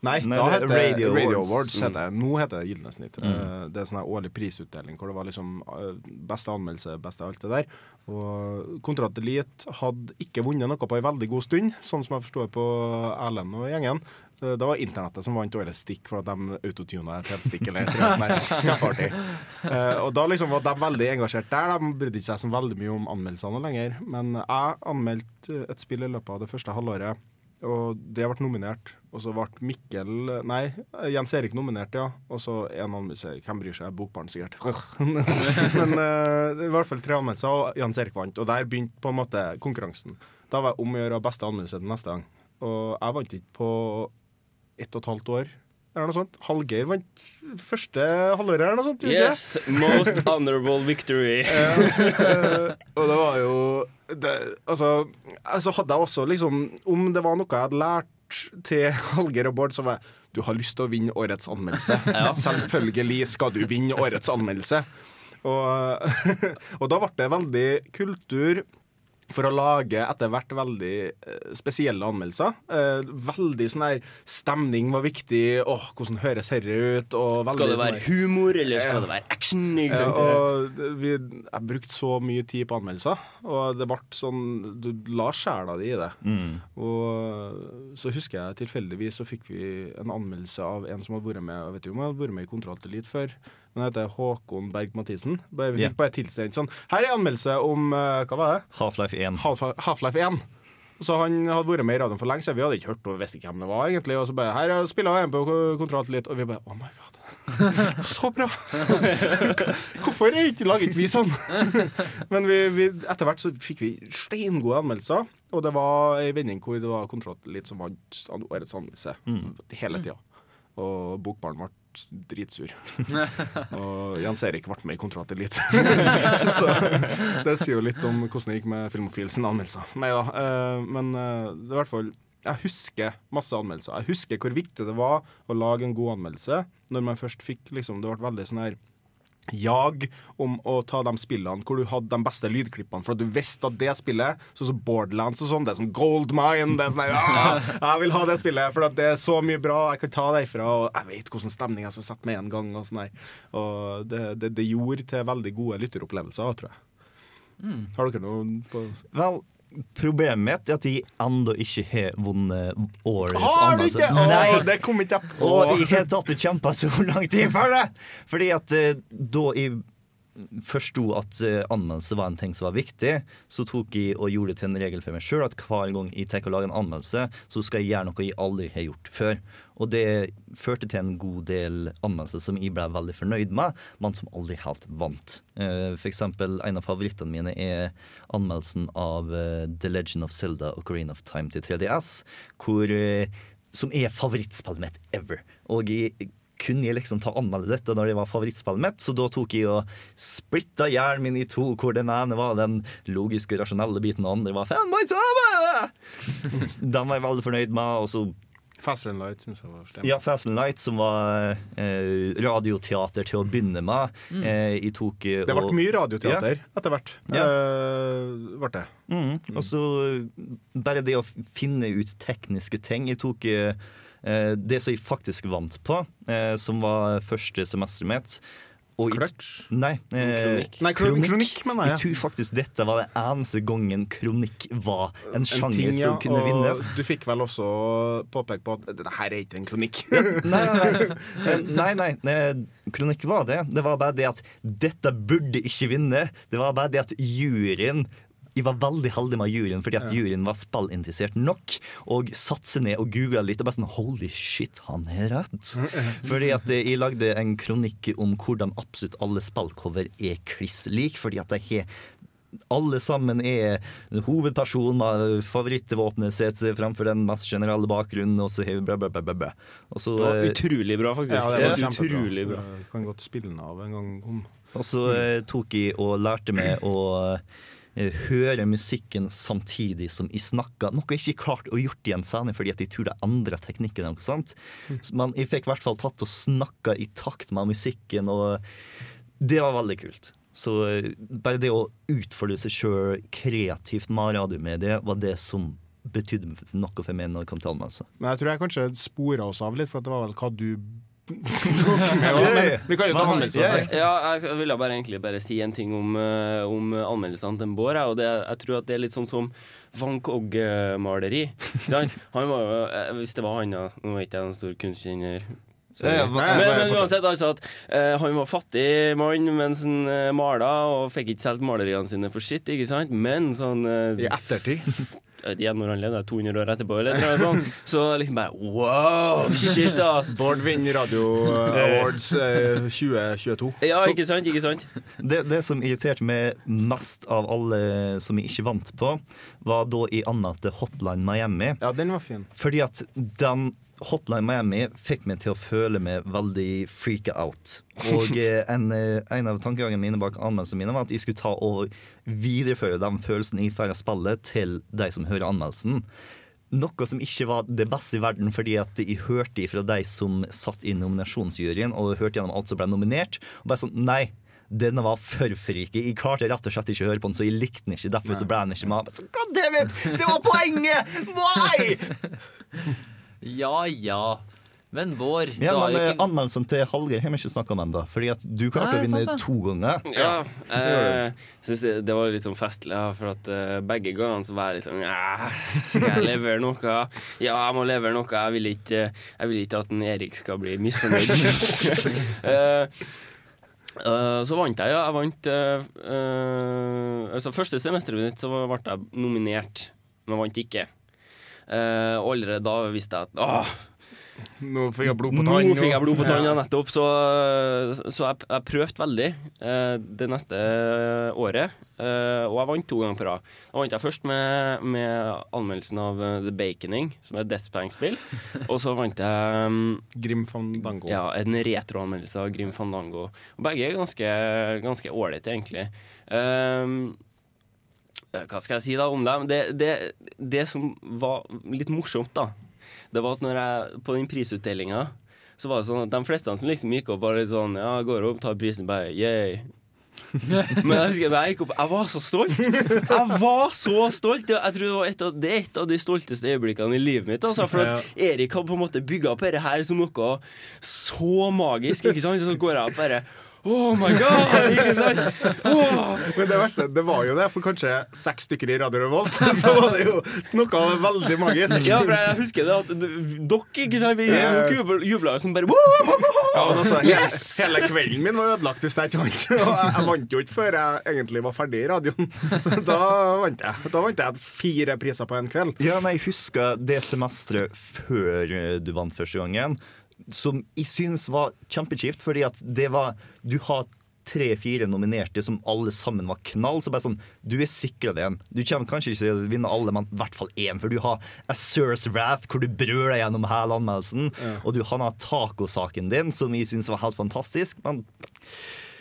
Nei, Nei, da er heter Radio Radio, Awards. Awards. Mm. heter det. Nå heter det Gylne snitt. Eh, Det er sånn årlig prisutdeling hvor det var liksom eh, beste anmeldelse, beste alt det der. Og Kontrat Elite hadde ikke vunnet noe på en veldig god stund, sånn som jeg forstår på Erlend og gjengen. Eh, Det var internettet som vant årets stikk for at de autotuna et helt stikk eller. Kjempeartig. Eh, Og da liksom var de veldig engasjert der. De brydde seg så veldig mye om anmeldelsene lenger. Men jeg anmeldte et spill i løpet av det første halvåret, og det ble nominert. Og så ble Mikkel Nei, Jens Erik nominert, ja. Og så en anmeldelse. Hvem bryr seg? Bokbarn, sikkert. Men uh, det i hvert fall tre anmeldelser, og Jens Erik vant. Og der begynte på en måte konkurransen. Da var jeg om å gjøre beste anmeldelse til neste gang. Og jeg vant ikke på ett og et halvt år. Eller noe sånt. Hallgeir vant første halvåret eller noe sånt. det? Yes, most honorable victory. Eh, og det var jo det, altså, altså hadde jeg også liksom Om det var noe jeg hadde lært til Hallgeir og Bård, så var jeg Du har lyst til å vinne årets anmeldelse. Selvfølgelig skal du vinne årets anmeldelse. Og, og da ble det veldig kultur for å lage etter hvert veldig eh, spesielle anmeldelser. Eh, veldig sånn her Stemning var viktig. Åh, hvordan høres dette ut? Og veldig Skal det sånn være her- humor, eller Ja. skal det være action? Ja, og vi, jeg brukte så mye tid på anmeldelser, og det ble sånn Du la sjela di i det. Mm. Og så husker jeg tilfeldigvis så fikk vi en anmeldelse av en som hadde vært med vet du, om jeg hadde vært med i Kontroll til Elite før. Men han heter Håkon Berg Mathisen. Vi fikk yeah. bare tilsendt sånn Her er anmeldelse om eh, Hva var det? Half-Life 1. Half- Half-Life 1. Så han hadde vært med i radioen for lenge siden. Vi hadde ikke hørt noe, visste ikke hvem det var egentlig. Og så bare Her spiller jeg en på kontrat litt, og vi bare Oh my god. Så bra! Hvorfor er ikke laget vi sånn? Men vi, vi, etter hvert så fikk vi steingode anmeldelser. Og det var ei vending hvor det var kontrat litt som vant årets anmeldelse hele tida. Og Bokbarn ble dritsur. Og Jens Erik ble med i Kontrat Elite. så det sier jo litt om hvordan det gikk med Filmofil sine anmeldelser. Nei da. eh, men eh, det er i hvert fall Jeg husker masse anmeldelser. Jeg husker hvor viktig det var å lage en god anmeldelse når man først fikk liksom Det ble veldig sånn her jag om å ta de spillene hvor du hadde de beste lydklippene, for at du visste at det spillet, sånn som Borderlands og sånn, det er sånn gold mine. Det er sånn ah, Jeg vil ha det spillet, for at det er så mye bra jeg kan ta derfra, og jeg vet hvordan stemning jeg skal sette med en gang. Og sånn der. Og det, det, det gjorde til veldig gode lytteropplevelser, tror jeg. Har dere noen på Vel, problemet mitt er at de ennå ikke har vunnet årets Har du ikke? Nei. Det kom ikke jeg på. Og i hele tatt det kjempa så lang tid for det! Fordi at eh, da jeg forsto at eh, anmeldelse var en ting som var viktig, så tok jeg og gjorde det til en regel for meg sjøl at hver gang jeg tenker å lage en anmeldelse, så skal jeg gjøre noe jeg aldri har gjort før. Og det førte til en god del anmeldelser som jeg ble veldig fornøyd med, men som aldri helt vant. Eh, For eksempel, en av favorittene mine er anmeldelsen av eh, The Legend of Zelda Ocarina of Time til 3DS, hvor, som er favorittspillet mitt ever. Og jeg kunne jeg liksom ta anmelde dette når det var favorittspillet mitt, så da tok jeg og splitta hjernen min i to, hvor den ene var den logiske, rasjonelle biten, og den andre var fanboy-tave! Den var jeg veldig fornøyd med, og så Fast and Light syns jeg var stem. ja, Fast and Light, som var eh, radioteater til å begynne med. Eh, jeg tok eh, Det ble og- mye radioteater etter hvert. Ja. Eh, ble det. Mm. Og så bare det å finne ut tekniske ting. Jeg tok eh, eh, det som jeg faktisk vant på, eh, som var første semesteret mitt. Clutch? Nei, eh, kronikk. Nei, kronikk, kronikk, mener jeg. Jeg tror faktisk dette var den eneste gangen kronikk var en sjanger ting, ja, som kunne vinnes. Du fikk vel også påpekt på at det her er ikke en kronikk. Nei, nei. Eh, nei, nei, nei. Kronikk var det. Det var bare det at dette burde ikke vinne. Det var bare det at juryen jeg var veldig heldig med juryen fordi at juryen var spillinteressert nok. Og satte seg ned og googla litt og bare sånn Holy shit, han har rett. Fordi at eh, jeg lagde en kronikk om hvordan absolutt alle spillcover er kliss lik. Fordi at de har alle sammen er hovedperson med favorittvåpenet sitt fremfor den mest generelle bakgrunnen, og så har vi bla, bla, bla, bla. Det var eh, utrolig bra, faktisk. Ja, det var utrolig bra. Jeg Kan godt spille den av en gang om. Og så eh, tok jeg og lærte meg å eh, høre musikken samtidig som jeg snakka. Noe jeg ikke klarte å gjort i en scene, fordi at jeg tror det er andre teknikker. noe sånt. Men jeg fikk i hvert fall tatt og snakka i takt med musikken, og det var veldig kult. Så eh, bare det å utfordre seg sjøl kreativt med radiomediet var det som betydde noe for meg når det kom til anmeldelse. Men jeg tror jeg kanskje spora oss av litt, for det var vel hva du Men vi kan jo ta anmeldelsene Ja, jeg ville bare egentlig bare si en ting om, eh, om anmeldelsene til Bård. jeg, Og det, jeg tror at det er litt sånn som Van Gogh-maleri. ikke sant? Han var jo, eh, Hvis det var han, da Nå er ikke jeg noen stor kunstkjenner. Ja, Men, men uansett, altså at uh, han var fattig mann mens han uh, mala, og fikk ikke solgt maleriene sine for sitt, ikke sant? Men sånn uh, I ettertid. ikke når han levde, 200 år etterpå, eller noe sånt, så liksom bare wow, shit, ass. Bård vinner Radio Awards eh, 2022. Ja, ikke sant, ikke sant? Det, det som irriterte meg mest av alle som jeg ikke vant på, var da i Anna til Hotline Miami. Ja, den var fin. Fordi at den Hotline Miami fikk meg til å føle meg veldig freaka out. Og eh, en, eh, en av tankegangene mine bak anmeldelsene mine var at jeg skulle ta og videreføre den følelsen jeg får av spillet, til de som hører anmeldelsen. Noe som ikke var det beste i verden, fordi at jeg hørte fra de som satt i nominasjonsjuryen, og hørte gjennom alt som ble nominert. Og bare sånn, nei, denne var for freaky. Jeg klarte rett og slett ikke å høre på den, så jeg likte den ikke. Derfor så ble den ikke med. Så, God damn it! Det var poenget! Why? Ja ja. Men Bård, Ja, men eh, ikke Anmeldelsen til Hallgeir har vi ikke snakka om ennå. Fordi at du klarte Nei, å vinne sant to ganger. Ja, jeg syns det, det var litt sånn festlig, ja, for at uh, begge gangene så var jeg litt sånn Skal jeg levere noe? Ja, jeg må levere noe. Jeg vil ikke, jeg vil ikke at en Erik skal bli misfornøyd. uh, uh, så vant jeg, ja. Jeg vant eh, eh, Altså Første semesteret mitt så ble jeg nominert men vant ikke. Eh, og allerede da visste jeg at åh, Nå fikk jeg blod på nå fikk jeg blod på tann, ja, nettopp. Så, så jeg, jeg prøvde veldig eh, det neste året. eh, og jeg vant to ganger på rad. Da vant jeg først med, med anmeldelsen av eh, The Baconing, som er et Death Bank-spill. og så vant jeg um, Grim Fandango. ja, en retroanmeldelse av Grim Fandango. Og begge er ganske ålreite, egentlig. Um, hva skal jeg si da om dem? Det, det, det som var litt morsomt, da, det var at når jeg på den prisutdelinga så var det sånn at de fleste som liksom gikk opp, var litt sånn Ja, går opp, tar prisen, bare yeah. Men jeg husker da jeg gikk opp, jeg var så stolt. Jeg var så stolt. Jeg tror det, var et av, det er et av de stolteste øyeblikkene i livet mitt. Altså, for at Erik hadde på en måte bygga opp dette her som noe så magisk. Ikke sant? Så går jeg opp bare Oh my god! Ikke sant? Oh. Men det verste, det var jo det, for kanskje seks stykker i Radio Revolt, så var det jo noe veldig magisk. Ja, for jeg husker det at dere ikke sant, vi jubla, jubla som bare Ja, men altså, hele, Yes! hele kvelden min var ødelagt hvis jeg ikke vant. Og jeg, jeg vant jo ikke før jeg egentlig var ferdig i radioen. Da vant jeg. Da vant jeg fire priser på en kveld. Ja, men jeg husker det semesteret før eh, du vant første gangen, som jeg synes var kjempekjipt, fordi at det var Du har tre-fire nominerte som alle sammen var knall. Så bare sånn, Du er sikra det en. Du kommer kanskje ikke til å vinne alle, men i hvert fall én. For du har Assurs Wrath, hvor du brøler gjennom hele anmeldelsen. Og du har tacosaken din, som jeg syns var helt fantastisk. Men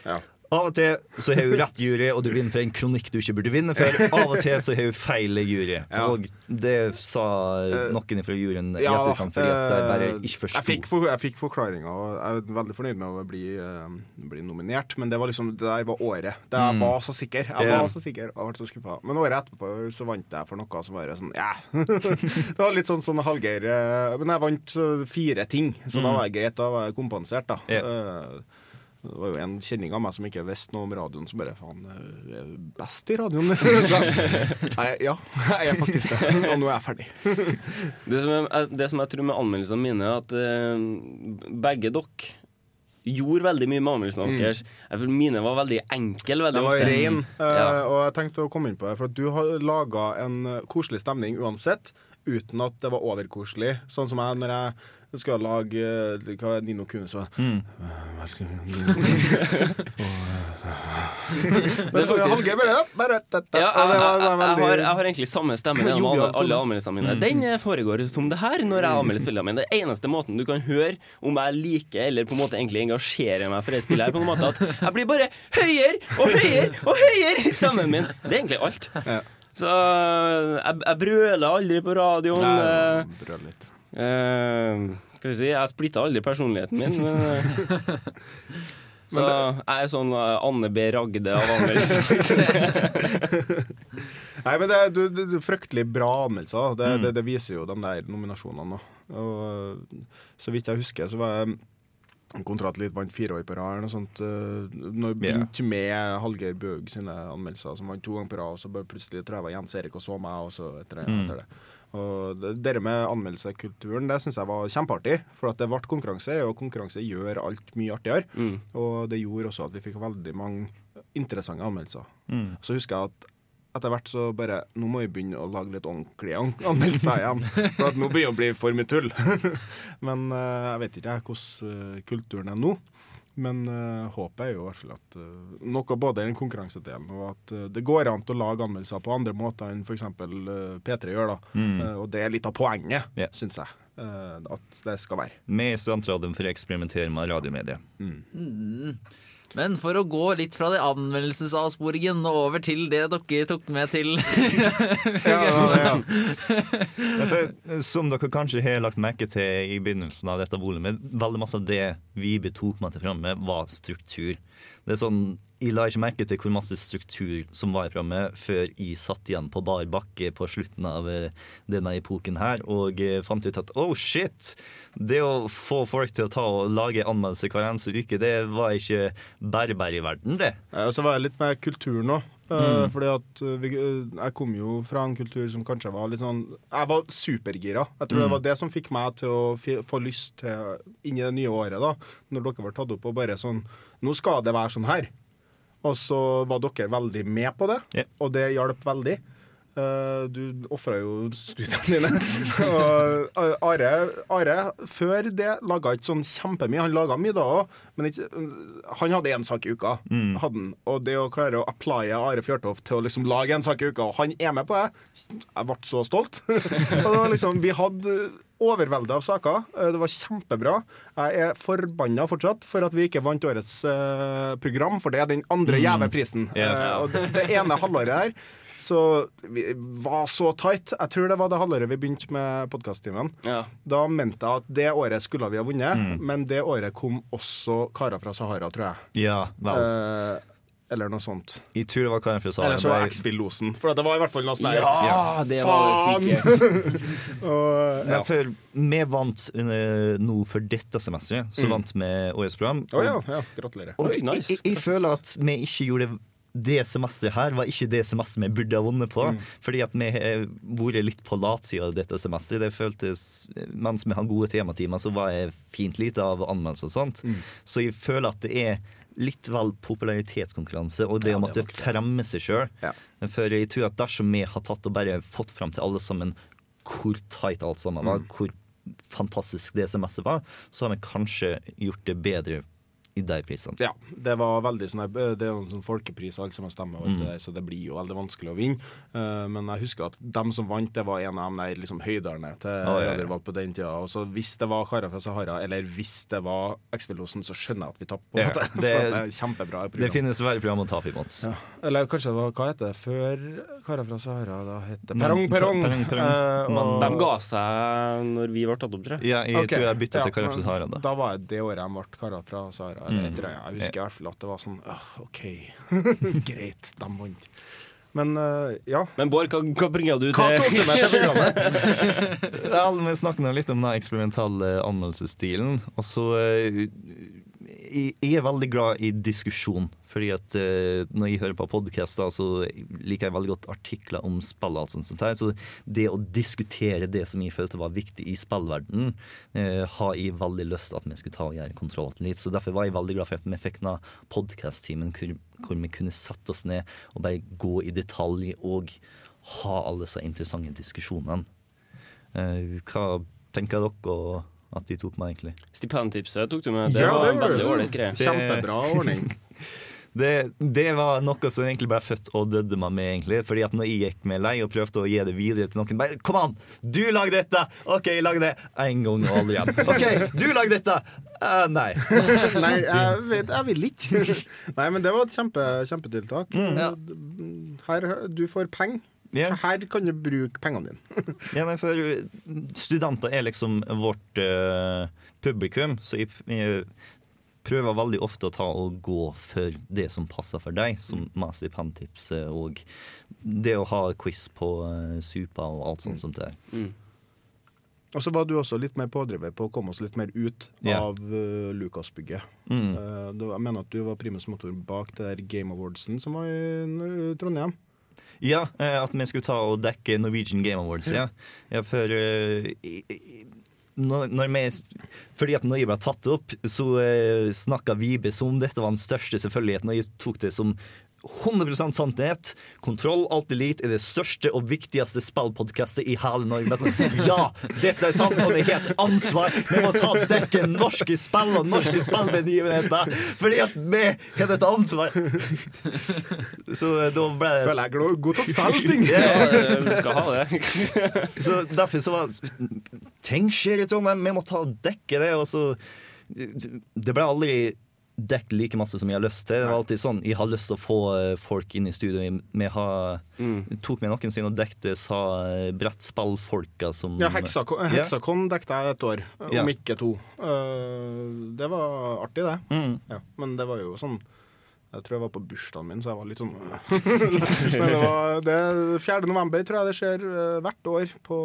Ja. Av og til så har hun rett jury, og du vinner for en kronikk du ikke burde vinne for. Av og til så har hun feil jury. Ja. Og det sa noen fra juryen i Ja, etterkant, For at jeg bare eh, ikke forsto. Jeg fikk, for, jeg fikk forklaringa, og jeg er veldig fornøyd med å bli, uh, bli nominert. Men det var liksom, det der var året. Det jeg var så sikker. Jeg var så sikker og ble så skuffa. Men året etterpå så vant jeg for noe som bare sånn Ja. det var litt sånn sånn Hallgeir eh, Men jeg vant fire ting, så da var det greit. Da var jeg kompensert, da. Ja. Eh, Det var jo en kjenning av meg som ikke visste noe om radioen, som bare faen eh, er best i radioen. Nei, ja, jeg er faktisk det. Og nå er jeg ferdig. Det som jeg, det som jeg tror med anmeldelsene mine, er at eh, begge dere gjorde veldig mye med anmeldelsene deres. Jeg føler mine var veldig enkle veldig Den var ren, eh, Ja. og jeg tenkte å komme inn på det. For du har laga en eh, koselig stemning uansett, uten at det var overkoselig. Sånn som jeg når jeg skal lage eh, Hva er Nino Kune så Men så Hallgeir bare, ja, bare dette. Ja, og jeg, jeg, jeg, har, egentlig samme stemme gjennom alle, alle anmeldelsene mine. Den eh, foregår som det her når jeg anmelder spillene mine. Det eneste måten du kan høre om jeg liker eller på en måte egentlig engasjerer meg for det spillet, er på en måte at jeg blir bare høyere og høyere og høyere i stemmen min. Det er egentlig alt. Så jeg, jeg brøler aldri på radioen. Nei, brøler brøl litt. Eh, skal vi si, jeg splitta aldri personligheten min. Men, eh, så jeg er sånn eh, Anne B. Ragde av anmeldelser. Nei, men det, er- du, du, du, fryktelig bra anmeldelser. Det, Mm. det, det viser jo de der nominasjonene. Og så vidt jeg husker, så var jeg Kontrat litt vant fire år på rad. Når jeg begynte med Hallgeir Bøg sine anmeldelser, som vant to ganger på rad, og så bare plutselig tror jeg var Jens Erik og så meg, og så etter det. Mm. Etter det. Og det, med anmeldelsekulturen det syns jeg var kjempeartig. For at det ble konkurranse, og konkurranse gjør alt mye artigere. Mm. Og det gjorde også at vi fikk veldig mange interessante anmeldelser. Mm. Så husker jeg at etter hvert så bare Nå må vi begynne å lage litt ordentlige anmeldelser igjen. For at nå begynner det å bli for mye tull. Men eh, jeg vet ikke hvordan eh, kulturen er nå. Men uh, håpet er jo i hvert fall at uh, noe både i den konkurransedelen og at uh, det går an til å lage anmeldelser på andre måter enn f.eks. Uh, P3 gjør. da. Mm. Og det er litt av poenget, yeah. syns jeg. at det skal være. Med studentradioen for å eksperimentere med radiomediet. Men for å gå litt fra det anmeldelsesavsporingen og over til det dere tok med til Ja, ja, Ja, for, som dere kanskje har lagt merke til i begynnelsen av dette volumet, veldig masse av det vi betok meg til framme, var struktur. Det er sånn, Jeg la ikke merke til hvor masse struktur som var i programmet, før jeg satt igjen på bar bakke på slutten av eh, denne epoken her, og eh, fant ut at oh shit! Det å få folk til å ta og lage anmeldelser hver eneste uke, det var ikke bare bare i verden, det. Ja, og så var jeg litt med kulturen òg. Fordi at vi, Jeg kom jo fra en kultur som kanskje var litt sånn Jeg var supergira. Jeg tror det var det som fikk meg til å få lyst til inn i det nye året, da når dere var tatt opp og bare sånn Nå skal det være sånn her. Og så var dere veldig med på det, yeah. og det hjalp veldig. Eh, du ofra jo studiene dine. og eh, Are, Are før det laga ikke sånn kjempemye. Han laga mye da òg, men ikke, han hadde én sak i uka. Hadde han. Og det å klare å applye Are Fjørtoft til å liksom lage en sak i uka, og han er med på det Jeg ble så stolt. og det var liksom, vi hadde overveldet av saker. Eh, Det var kjempebra. Jeg er forbanna fortsatt for at vi ikke vant årets eh, program, for det er den andre gjeve prisen. Eh, og det, ene halvåret her så vi var så tight. Jeg tror det var det halvåret vi begynte med podkasttimen. Ja. Da mente jeg at det året skulle vi ha vunnet, men det året kom også karer fra Sahara, tror jeg. Ja, vel. Eh, eller noe sånt. Jeg tror det var Karin fra Eller så var X-Fill-losen. For det var i hvert fall noe sånt Ja, Ja, det var det sikkert. Og, Men ja. for vi vant nå for dette semesteret, så vant vi årets program. Å ja, ja. Gratulerer. Og Oi, jeg, nice. jeg, jeg føler at vi ikke gjorde det semesteret her var ikke det semesteret vi burde ha vunnet på. Fordi at vi har vært litt på latsida dette semesteret. Det føltes, Mens vi har gode tematimer, så var jeg fint lite av anmeldelser og sånt. Så jeg føler at det er litt vel popularitetskonkurranse og det å måtte fremme seg sjøl. Ja. For jeg tror at dersom vi har tatt og bare fått fram til alle sammen hvor tight alt sammen var, hvor fantastisk det semesteret var, så har vi kanskje gjort det bedre i de prisene. Ja, det var veldig sånn Det er sånn folkepris, alt som stemmer, og alt det Mm. der, så det blir jo veldig vanskelig å vinne. Uh, men jeg husker at dem som vant, det var en av de der liksom høydalene til ja, ja. Radiorvalg på den tida. Og så hvis det var Karer fra Sahara, eller hvis det var X-Fill-losen, så skjønner jeg at vi tapte. Ja, det- det er kjempebra Det finnes verre program å tape imot. Ja. Eller kanskje det var Hva heter det før Karer fra Sahara? Da het det Perrong Perrong. Perrong, Perrong. Eh, og- De ga seg når vi ble tatt opp, tror jeg. Ja, jeg okay. tror jeg bytta ja, til Kara fra Sahara. Da. Da var det det året de ble karer fra Sahara. Eller etter. Jeg husker i hvert fall at det var sånn oh, OK, greit, de vant. Men uh, ja. Men Bård, hva, hva bringer du Hva til til programmet? Ja, vi snakket litt om den eksperimentale anmeldelsesstilen. Og så jeg, jeg er veldig glad i diskusjon. Fordi at eh, når jeg hører på podkaster, så liker jeg veldig godt artikler om spill. og sånt. sånt her. Så det å diskutere det som jeg følte var viktig i spillverdenen, eh, har jeg veldig lyst at vi skulle ta og gjøre kontroll litt. Så derfor var jeg veldig glad for at vi fikk denne podkast-timen hvor, hvor vi kunne sette oss ned og bare gå i detalj og ha alle disse interessante diskusjonene. Eh, hva tenker dere og at de tok meg, egentlig? Stipendtipset tok du med. Det Ja, var det en veldig ålreit greie. Kjempebra ordning. Det, det var noe som egentlig ble født og døde meg med, egentlig. Fordi at når jeg gikk meg lei og prøvde å gi det videre til noen bare, Kom an! Du lag dette! OK, lager det én gang og aldri igjen. OK, du lag dette! Uh, nei. Nei, jeg, vet, jeg vil ikke. Nei, men det var et kjempe, kjempetiltak. Ja. Her, du får penger. Ja. Her kan du bruke pengene dine. Ja, nei, for studenter er liksom vårt uh, publikum, så jeg, jeg prøver veldig ofte å ta og gå for det som passer for deg, som mest i penntipset og det å ha quiz på uh, Supa og alt sånt som det er. Og så var du også litt mer pådriver på å komme oss litt mer ut yeah. av uh, Lucas-bygget. Mm. Uh, jeg mener at du var primus motor bak det der Game Awardsen som var i uh, Trondheim. Ja, eh, at vi skulle ta og dekke Norwegian Game Awards, ja. ja for uh, i- i- når, når vi, fordi at når jeg ble tatt opp, så eh, snakka Vibe som om dette var den største selvfølgeligheten, og jeg tok det som 100% sannhet. Kontroll Alt Elite er det største og viktigste spillpodkastet i hele Norge. Sånn, ja, dette er sant, og det er helt ansvar. Vi må ta dekke norske spill og norske spillbegivenheter, fordi at vi har dette ansvar. Så eh, da ble det Føler jeg er god til å selge ting! Ja, du skal ha det. Så derfor så var Ting skjer i Trondheim, vi må ta og dekke det. Og så Det ble aldri dekket like masse som jeg har lyst til. Det var alltid sånn Jeg har lyst til å få eh, folk inn i studio. Vi har tok med noen sine og dekte sa eh, brettspillfolka som Ja, Hexacon. Hexacon dekket jeg et år, om yeah. ikke to. Uh, det var artig, det. Mm. Ja, men det var jo sånn Jeg tror jeg var på bursdagen min, så jeg var litt sånn Men det var det er 4. november, tror jeg det skjer hvert år. På,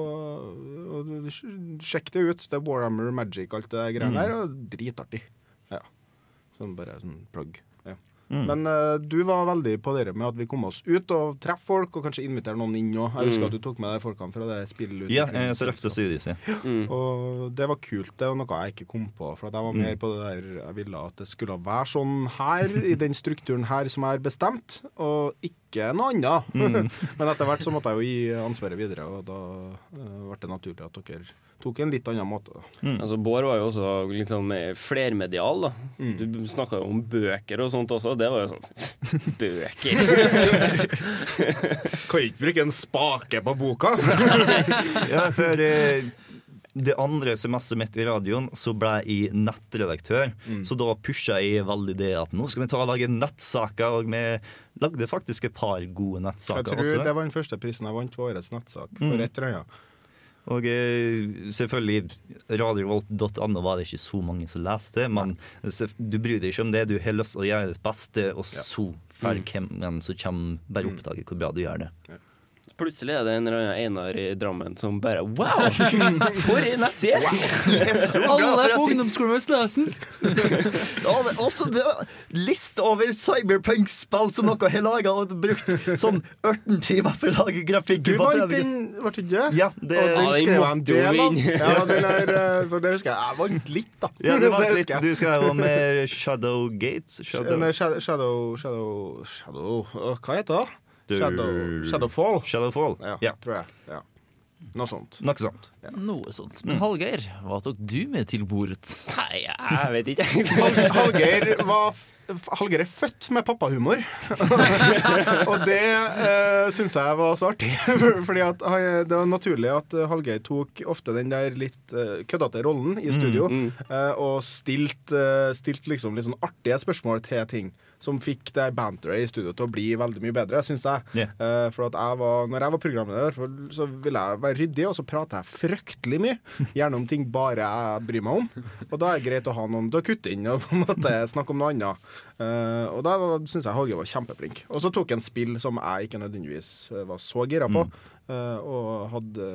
sjekk det ut. Det er Warhammer Magic, alt det greiene der. Og dritartig. Ja. Sånn bare sånn plugg. Ja. Mm. Men uh, du var veldig på det med at vi kom oss ut og treffe folk, og kanskje invitere noen inn òg. Jeg husker at du tok med deg folkene fra det spillet. Ja, jeg så Røfte Studios, ja. Og det var kult. Det var noe jeg ikke kom på. For at jeg var mer på det der Jeg ville at det skulle være sånn her, i den strukturen her som jeg har bestemt, og ikke ikke noe annet. Men etter hvert så måtte jeg jo gi ansvaret videre, og da uh, ble det naturlig at dere tok en litt annen måte. Mm. Altså, Bård var jo også litt sånn flermedial. da Mm. Du snakka jo om bøker og sånt også. Det var jo sånn Bøker! Kan ikke bruke en spake på boka! Ja, for eh, det andre semesteret mitt i radioen så ble jeg nettredaktør. Så da pusha jeg veldig det at nå skal vi ta og lage nettsaker. Og vi lagde faktisk et par gode nettsaker. Jeg tror også. det var den første prisen jeg vant på årets nettsak for ett trøya. Og eh, selvfølgelig, radiovolt.no var det ikke så mange som leste, men du bryr deg ikke om det. Du har lyst til å gjøre ditt beste, og så får hvem som kommer, bare oppdage hvor bra du gjør det. Plutselig er det en eller annen Einar i Drammen som bare Wow! For en nettside! Alle er på ungdomsskolen med Sløsen! Ja, altså, liste over cyberpunk-spill som dere har laga og brukt sånn 18 timer for å lage grafikk. Du vant den, ble det ikke? Ja, det, Og den skrev jeg en del av. Ja, den er, eh, for det husker jeg. Jeg vant litt, da. ja, det vant litt, du skrev om med Shadowgate. Shadow, Gates Shadow Shadow Shadow, Shadow Hva heter det? Shadow, Shadowfall. Shadowfall. Ja, Ja, tror jeg. Ja. Noe sånt. noe sånt. Noe sånt. Men Hallgeir, hva tok du med til bordet? Nei, jeg vet ikke. Hal Hallgeir var Hallgeir er født med pappahumor. og det eh, syns jeg var så artig. Fordi at det var naturlig at eh, Hallgeir tok ofte den der litt uh, køddete rollen i studio, eh, og stilt, eh, stilt liksom litt sånn artige spørsmål til ting. Som fikk det banteret i studio til å bli veldig mye bedre, syns jeg. Yeah. Uh, for at jeg var, når jeg var programleder, for, så ville jeg være ryddig, og så prater jeg fryktelig mye. Gjerne om ting bare jeg bryr meg om. Og da er det greit å ha noen til å kutte inn og på en måte snakke om noe annet. Uh, og da syns jeg Håge var kjempeflink. Og så tok han spill som jeg ikke nødvendigvis eh, var så gira på, eh, og hadde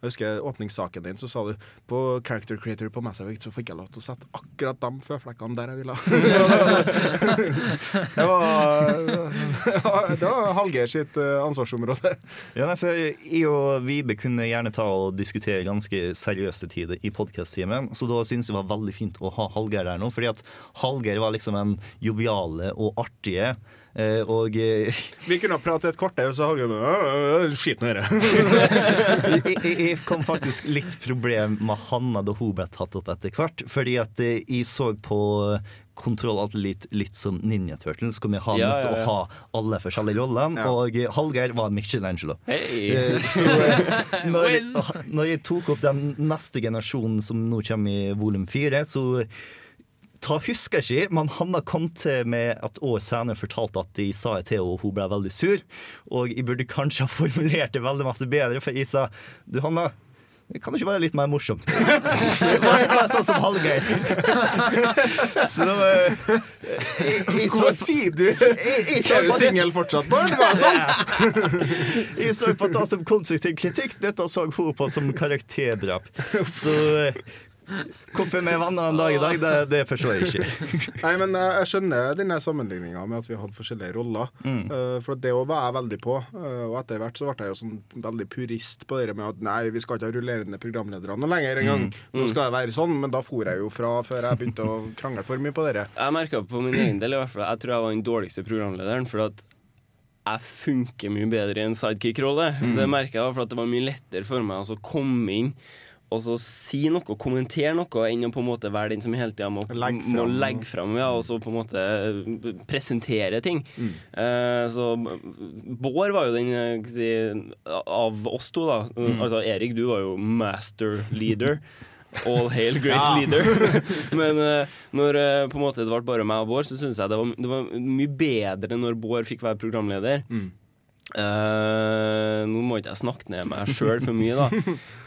jeg husker åpningssaken din, så sa du på Character Creator på Mass Effect så fikk jeg lov til å sette akkurat de føflekkene der jeg ville. det var, det var Hallgeir sitt eh, ansvarsområde. Ja, nei, for Jeg og Vibe kunne gjerne ta og diskutere ganske seriøse tider i podkast-timen. Så da syns jeg det var veldig fint å ha Hallgeir der nå. Fordi at Hallgeir var liksom en joviale og artige. Eh, Og eh, Vi kunne ha pratet et kvarter, og så har vi Skit nå i det. jeg, jeg, jeg kom faktisk litt problem med Hanna da hun ble tatt opp etter hvert. Fordi at eh, jeg så på Kontroll alltid litt, litt som Ninja Turtles, hvor vi har Ja, nødt til ja, ja. å ha alle forskjellige rollene. Ja. Og Hallgeir var Michelangelo. Eh, Så når, når jeg tok opp den neste generasjonen som nå kommer i volum fire, så ta husker ikke, men Hanna kom til med et år senere fortalte at jeg sa til henne, og hun ble veldig sur. Og jeg burde kanskje ha formulert det veldig masse bedre, for jeg sa du Hanna, det kan ikke være litt mer morsomt. Det var litt mer sånn som Hallgeir. Så da var jeg, Hva sier du? Er du singel fortsatt, Bård? Hva sånn? jeg så på det som konstruktiv kritikk. Dette så hun på som karakterdrap. Så eh, hvorfor vi er venner en dag i dag, det, det forstår jeg ikke. Nei, men jeg, jeg skjønner denne sammenligninga med at vi hadde forskjellige roller. Eh, for det òg var jeg veldig på. eh, og etter hvert så ble jeg jo sånn veldig purist på det med at nei, vi skal ikke ha rullerende programledere noe lenger engang. Nå skal det være sånn, men da for jeg jo fra før jeg begynte å krangle for mye på dere. Jeg merka på min egen del i hvert fall Jeg tror jeg var den dårligste programlederen. For at jeg funker mye bedre i en sidekick-rolle. Det merka jeg, for at det var mye lettere for meg altså, å komme inn og så si noe, kommentere noe, enn å på en måte være den som hele tida må, må legge fram ja, og så på en måte presentere ting. Eh, så Bård var jo den eh, si, av oss to, da. Altså Erik, du var jo master leader. All hail great leader. Men uh, når uh, på en måte det ble bare meg og Bård, så syns jeg det var, det var mye bedre når Bård fikk være programleder. Eh, nå må ikke jeg snakke ned meg sjøl for mye, da.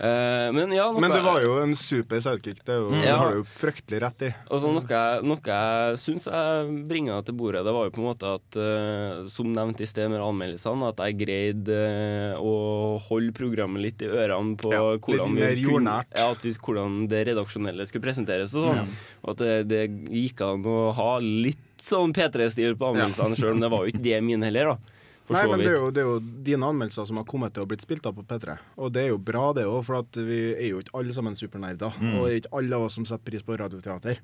Uh, men ja, noe, Men det var jo en super sidekick. Det, er ja. det har du jo fryktelig rett i. Og så noe, jeg- noe jeg syns jeg bringa til bordet, det var jo på en måte at uh, Som nevnt i sted med anmeldelsene, at jeg greide å holde programmet litt i ørene på Ja, litt hvordan, mer vi kunne, ja, vi, hvordan det redaksjonelle skulle presenteres og sånn. Og at det, det gikk an å ha litt sånn P3-stil på anmeldelsene, sjøl om det var jo ikke det mine heller, da. Nei, men det er, jo, det er jo dine anmeldelser som har kommet til å blitt spilt av på P3. Og det er jo bra, det òg, for at vi er jo ikke alle sammen supernerder. Mm. Og det er ikke alle av oss som setter pris på radioteater.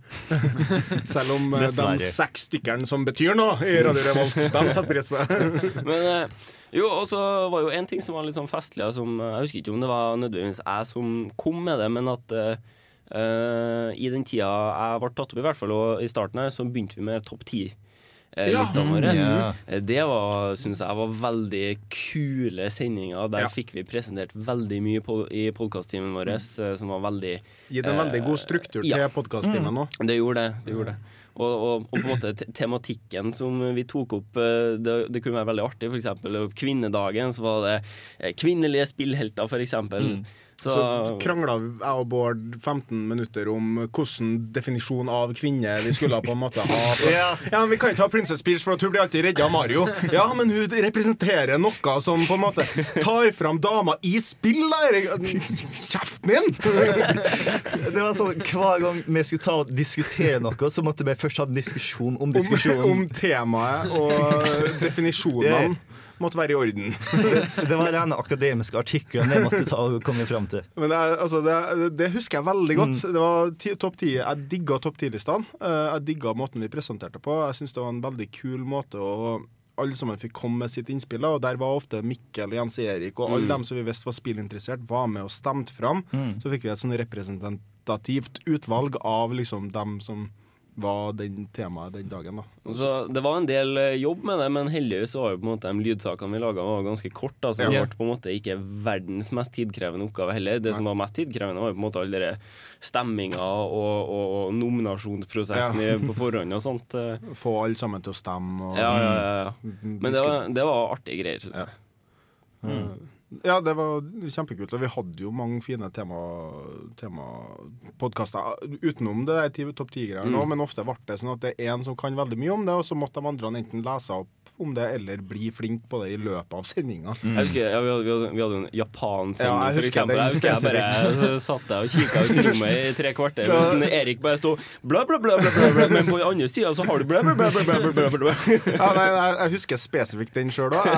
Selv om eh, de seks stykkene som betyr noe i Radio Revolt, de setter pris på det. Men eh, jo, og så var jo en ting som var litt sånn festlig, som eh, Jeg husker ikke om det var nødvendigvis jeg som kom med det, men at eh, i den tida jeg ble tatt opp, i hvert fall, og i starten her, så begynte vi med topp ti-listene Ja. våre. Ja. Eh, Det var, synes jeg var veldig kule sendinger. Der Ja. fikk vi presentert veldig mye på, i podkasttimen vår, mm. som var veldig Gitt en veldig god struktur til ja. podkasttimen nå. Det gjorde det. det, gjorde det. Og, og, og på en måte tematikken som vi tok opp, eh, det, det kunne være veldig artig. For eksempel kvinnedagen, så var det eh, kvinnelige spillhelter, for eksempel. Så, Så krangla jeg og Bård 15 minutter om hvilken definisjon av kvinne vi skulle på en måte ha. Ja. ja, men Vi kan ikke ha Princess Peach, for at hun blir alltid redda av Mario. Ja, men hun representerer noe som på en måte tar fram dama i spill, da, Kjeften din! Det var sånn, Hver gang vi skulle ta og diskutere noe, så måtte vi først ha en diskusjon om Om, diskusjonen. om temaet og definisjonene måtte være i orden. Det var rene akademiske artikler jeg måtte ta og komme fram til. Men det, altså, det, det husker jeg veldig godt. Det var ti, topp ti. Jeg digga topp ti-listene. Eh, jeg digga måten vi presenterte på. Jeg syns det var en veldig kul måte å alle sammen fikk komme med sitt innspill, og der var ofte Mikkel, Jens Erik og alle dem som vi visste var spillinteressert, var med og stemte fram. Så fikk vi et sånn representativt utvalg av liksom dem som var den temaet den dagen. da så det var en del eh, jobb med det, men heldigvis var jo på en måte de lydsakene vi laga, ganske korte. Altså, det Ja. ble på en måte ikke verdens mest tidkrevende oppgave heller. Det som var mest tidkrevende, var jo på en måte alle de stemminga og, og, og nominasjonsprosessen ja. på forhånd og sånt. eh. Få alle sammen til å stemme. Og, Ja, ja, ja, ja. Men det var, det var artige greier, syns jeg. Ja, det var kjempekult. Og vi hadde jo mange fine tema- temapodkaster utenom det der topp 10-greiene Mm. men ofte ble det sånn at det er en som kan veldig mye om det, og så måtte de andre enten lese opp om det eller bli flink på det i løpet av sendinga. Jeg husker, ja, vi, hadde, vi, hadde, vi hadde en japansending, Ja, for eksempel. Jeg husker jeg bare satt der og kikka ut i rommet i tre kvarter mens Erik bare sto bla, bla, bla, bla, bla, bla, men på den andre sida så har du bla, bla, bla, bla, bla, bla, bla, bla. Ja, nei, jeg, jeg husker spesifikt den sjøl òg.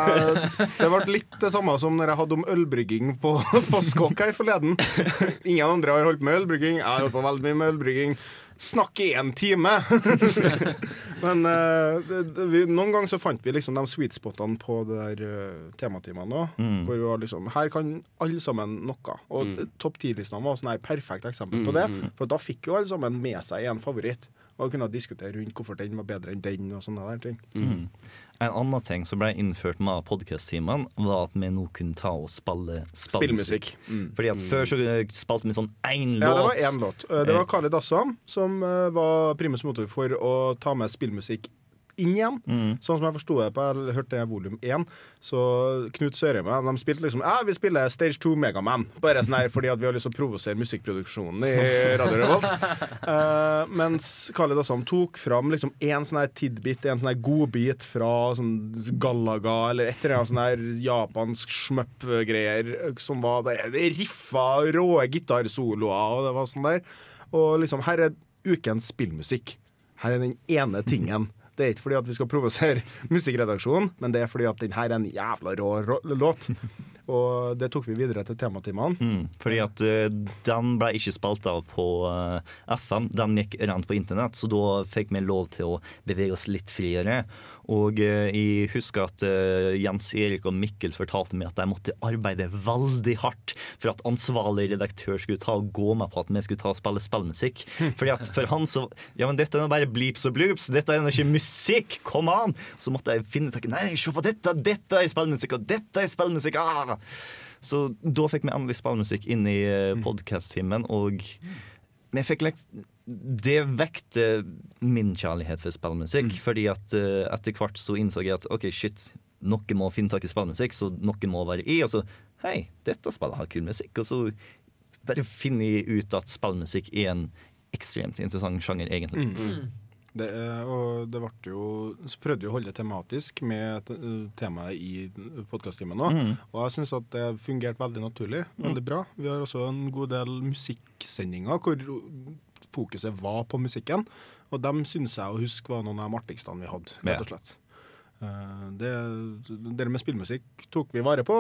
Det ble litt det samme som når jeg hadde om ølbrygging på, på Skokk her forleden. Ingen andre har holdt med ølbrygging. Jeg har holdt på veldig mye med ølbrygging. Snakk i én time! Men uh, det, det, vi, noen ganger så fant vi liksom de sweet spotene på det der uh, tematimene òg. Hvor vi var liksom Her kan alle sammen noe. Og mm. topp ti-listene var et perfekt eksempel på det. For da fikk jo alle sammen med seg en favoritt. Og kunne diskutere rundt hvorfor den var bedre enn den. og sånne der ting En annen ting som ble innført med podkast-timene, var at vi nå kunne ta og spille spillmusikk. Mm. Fordi at Før så spilte vi sånn én låt. Ja, det var én låt. Eh, Det var Khalid Assam som eh, var primus motor for å ta med spillmusikk inn igjen. Sånn som jeg forsto det på, jeg hørte det volum 1. Så Knut Sørheim de spilte liksom Ja, vi spiller Stage 2 Megaman. Bare sånn her fordi vi har lyst til å provosere musikkproduksjonen i Radio Revolt. uh, mens Khalid Assam tok fram liksom en sånn her tidbit, en sånn her godbit fra sånn Galaga eller et eller annet sånn her japansk shmup-greier som var bare Det riffa rå gitarsoloer og det var sånn der. Og liksom, her er ukens spillmusikk. Her er den ene tingen. Det er ikke fordi at vi skal provosere musikkredaksjonen, men det er fordi at den her er en jævla rå, rå låt. Og det tok vi videre til tematimene. Mm, fordi at uh, den ble ikke spilt av på uh, FM, den gikk rent på internett, så da fikk vi lov til å bevege oss litt friere. Og eh, jeg husker at eh, Jens Erik og Mikkel fortalte meg at de måtte arbeide veldig hardt for at ansvarlig redaktør skulle ta og gå med på at vi skulle ta og spille spillmusikk. Fordi at for han så Ja, men dette er nå bare bleeps og bloops, dette er nå ikke musikk, kom an! Så måtte jeg finne tak i Nei, se på dette, dette er spillmusikk, og dette er spillmusikk! Ah! Så da fikk vi endelig spillmusikk inn i podkast-timen, og vi fikk lek det vekte min kjærlighet for spillmusikk. Fordi at uh, etter hvert så innså jeg at OK, shit, noe må finne tak i spillmusikk, så noe må være i. Og så Hei, dette spillet har kul musikk. Og så bare finner jeg ut at spillmusikk er en ekstremt interessant sjanger, egentlig. Det, er- og det ble jo Så prøvde vi å holde det tematisk med temaet i podkasttimen òg. Og jeg syns at det fungerte veldig naturlig. Veldig bra. Vi har også en god del musikksendinger hvor fokuset var på musikken. Og dem syns jeg å huske var noen av de artigste vi hadde, rett og slett. Eh, det, det med spillmusikk tok vi vare på,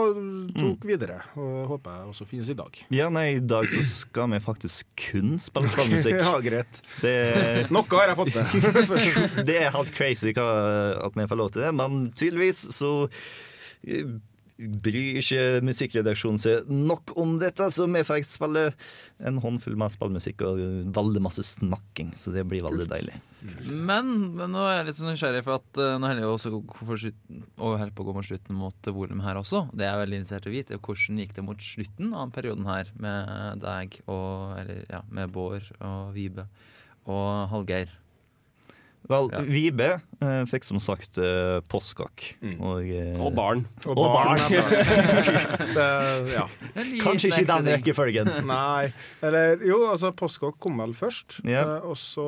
tok videre, og håper jeg også finnes i dag. Ja, nei, I dag så skal vi faktisk kun spille spillmusikk. ja, greit. Det, Noe har jeg fått til. det er helt crazy at vi får lov til det, men tydeligvis så eh, bryr ikke musikkredaksjonen seg nok om dette, så vi får spille en håndfull med spillmusikk og veldig masse snakking, så det blir veldig deilig. Men, men nå er jeg litt sånn nysgjerrig, for at uh, nå holder jeg også for slutten, og på å gå mot slutten mot volum her også. Det er veldig interessert å vite, hvordan gikk det mot slutten av perioden her med deg og Eller ja, med Bård og Vibe og Hallgeir. Vel, Ja. Vibe eh, fikk som sagt eh, postkokk. Og, eh, Og barn. Og Og barn. det, ja. Kanskje ikke i den rekkefølgen. Nei. Eller jo, altså postkakk kom vel først. Yeah. Eh, og så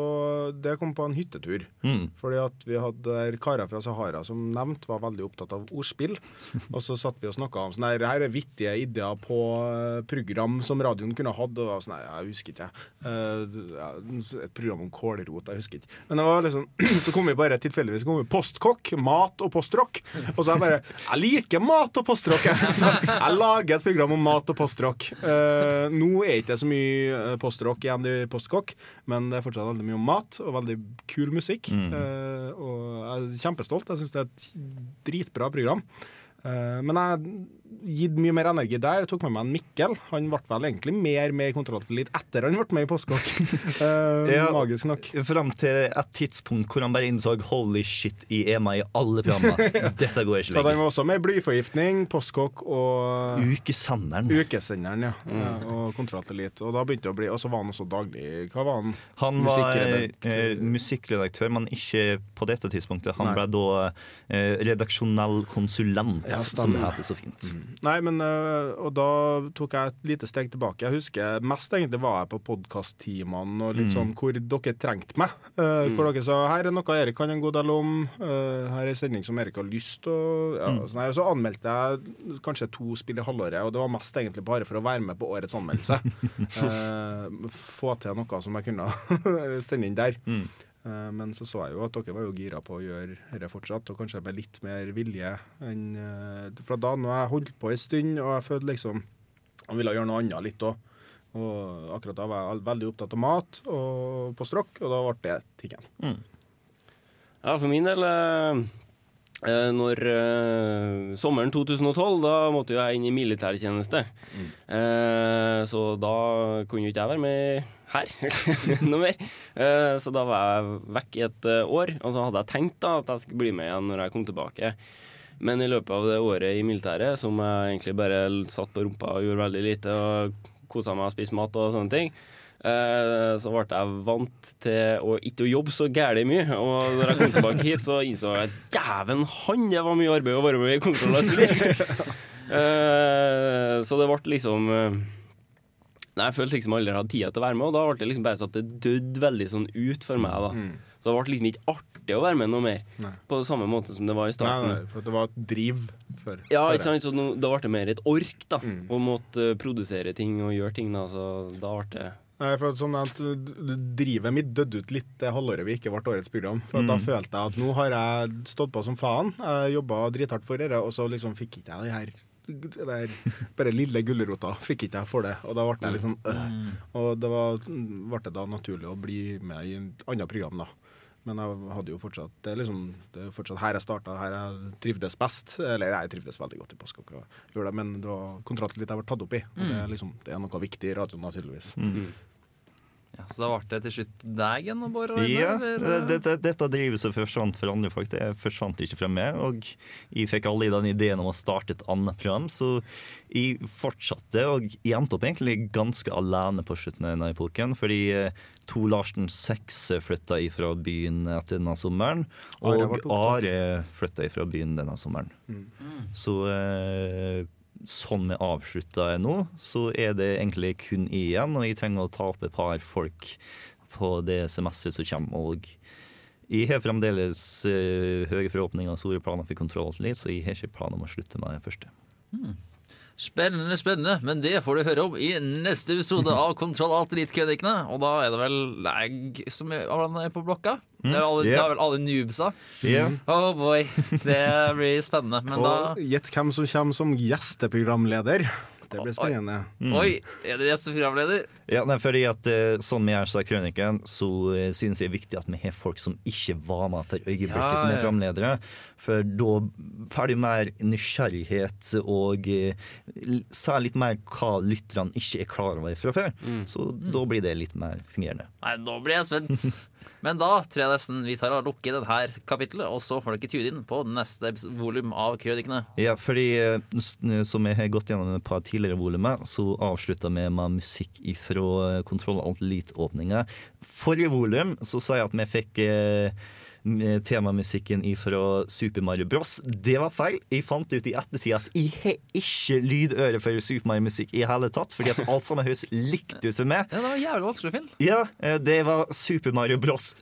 Det kom på en hyttetur. Mm. Fordi at vi hadde karer fra Sahara som nevnt var veldig opptatt av ordspill. Og så satt vi og snakka om sånn her, her er vittige ideer på eh, program som radioen kunne hatt. Og sånn, nei, jeg husker ikke. Uh, et program om kålrot, jeg husker ikke. Men det var liksom, så kom vi bare tilfeldigvis kom vi postkokk, mat og postrock. Og så er jeg bare Jeg liker mat og postrock. jeg. Så jeg lager et program om mat og postrock. Uh, nå er ikke det så mye eh, postrock igjen i postkokk, men det er fortsatt veldig mye om mat og veldig kul musikk. Uh, og jeg er kjempestolt. Jeg syns det er et dritbra program. Uh, men jeg gitt mye mer energi der. Jeg tok med meg en Mikkel. Han ble vel egentlig mer med i kontrolltillit etter han ble med i Postkokk. uh, Ja. Magisk nok. Fram til et tidspunkt hvor han bare innså holy shit, jeg er med i alle programmer. Dette går ikke lenger. han var også med i Blyforgiftning, Postkokk og Ukesenderen. Ukesenderen, ja. ja. Og kontrolltillit. Og da begynte det å bli Og så var han også daglig Hva var han? Han var Musikkredaktør. eh, musikkredaktør, men ikke på dette tidspunktet. Han Nei. ble da eh, redaksjonell konsulent, Ja, som det heter så fint. Nei, men øh, Og da tok jeg et lite steg tilbake. Jeg husker mest egentlig var jeg på podkast-teamene og litt sånn hvor dere trengte meg. Øh, Hvor dere sa her er noe Erik kan en god del om. uh, her er en sending som Erik har lyst til. Ja, sånn. Og så anmeldte jeg kanskje to spill i halvåret, og det var mest egentlig bare for å være med på årets anmeldelse. uh, få til noe som jeg kunne sende inn der. Eh, Men så så jeg jo at dere var jo gira på å gjøre dette fortsatt, og kanskje med litt mer vilje enn For da nå jeg holdt på en stund, og jeg følte liksom jeg ville gjøre noe annet litt òg. Og akkurat da var jeg veldig opptatt av mat og på strokk, og da ble det tingen. Ja, for min del eh, eh, Når uh, sommeren 2012, da måtte jeg inn i militærtjeneste. Eh, så da kunne jo ikke jeg være med her noe mer. Uh, så da var jeg vekk i et eh, år. Og så hadde jeg tenkt da at jeg skulle bli med igjen når jeg kom tilbake. Men i løpet av det året i militæret, som jeg egentlig bare satt på rumpa og gjorde veldig lite, og kosa meg og spiste mat og sånne ting, eh, så ble jeg vant til å ikke jobbe så gæli mye. Og når jeg kom tilbake hit, så innså jeg at dæven han, det var mye arbeid å være med i Kontroll og Tillit. Eh, så det ble liksom eh, Nei, Jeg følte liksom aldri hadde tid til å være med, og da ble det liksom bare sånn at det døde veldig sånn ut for meg. da Så det ble liksom ikke artig å være med noe mer, Nei. på samme måte som det var i starten. nei, for det var et driv før. Ja, ikke sant? Så nå, da ble det mer et ork, da. Mm. Å måtte eh, produsere ting og gjøre ting. da Så da ble det Nei, for som nevnt, Drivet mitt døde ut litt det halvåret vi ikke ble årets program. For Da følte jeg at nå har jeg stått på som faen. Jobba drithardt for dette, og så liksom fikk ikke jeg det her det der bare lille gulrota fikk ikke jeg for det, og da ble jeg sånn øh. Og det var, ble det da naturlig å bli med i et annet program, da. Men jeg hadde jo fortsatt Det er liksom det er fortsatt her jeg starta, her jeg trivdes best. Eller jeg trivdes veldig godt i det, men det var kontrakten litt jeg ble tatt opp i. Og det, er liksom, det er noe viktig i radioen, da, tydeligvis. Ja, så da ble det til slutt deg igjen, Bård? og Ja, dette, dette drivet som forsvant for andre folk, det forsvant ikke fra meg. Og jeg fikk aldri den ideen om å starte et annet program, så jeg fortsatte. Og jeg endte opp egentlig ganske alene på slutten av denne epoken, fordi eh, To Larsen 6 flytta ifra byen etter denne sommeren, og. Are flytta ifra byen denne sommeren. Så eh, sånn vi avslutta nå, så er det egentlig kun igjen, og jeg trenger å ta opp et par folk på det semesteret som kommer. Og jeg har fremdeles uh, høye forhåpninger og store planer for kontroll, så jeg har ikke planer om å slutte med det første. Spennende, spennende, men det får du høre om i neste episode av Kontroll Alt Elite-krønikene. Og da er det vel lag som er, på blokka? Det er, alle, yeah. det er vel alle noobsa. Yeah. Oh boy, det blir spennende. Men Og gjett hvem som kommer som gjesteprogramleder. Det blir spennende. Oi, er det gjest og programleder? Ja, nei, fordi at eh, Sånn vi gjør så i krøniken, så uh, synes jeg det er viktig at vi har folk som ikke var med for øyeblikket, Ja, som er programledere. For da får du mer nysgjerrighet og ser litt mer hva lytterne ikke er klar over fra før. Så da blir det litt mer fungerende. Nei, nå blir jeg spent. Men da tror jeg nesten vi tar og lukker dette kapittelet, og så får dere tune inn på neste volum av Krønikene. Ja, fordi eh, som jeg har gått gjennom et par tidligere volumer, så avslutta vi med musikk ifra Kontroll Alt Elite-åpninga. Forrige volum så sa jeg at vi fikk eh, temamusikken fra Super Mario Bros. Det var feil. Jeg fant ut i ettertid at jeg har ikke lydøre for Super Mario-musikk i hele tatt, fordi at alt sammen høres likt ut for meg. Ja, det var jævlig vanskelig å finne. Ja, eh, det var Super Mario Bros.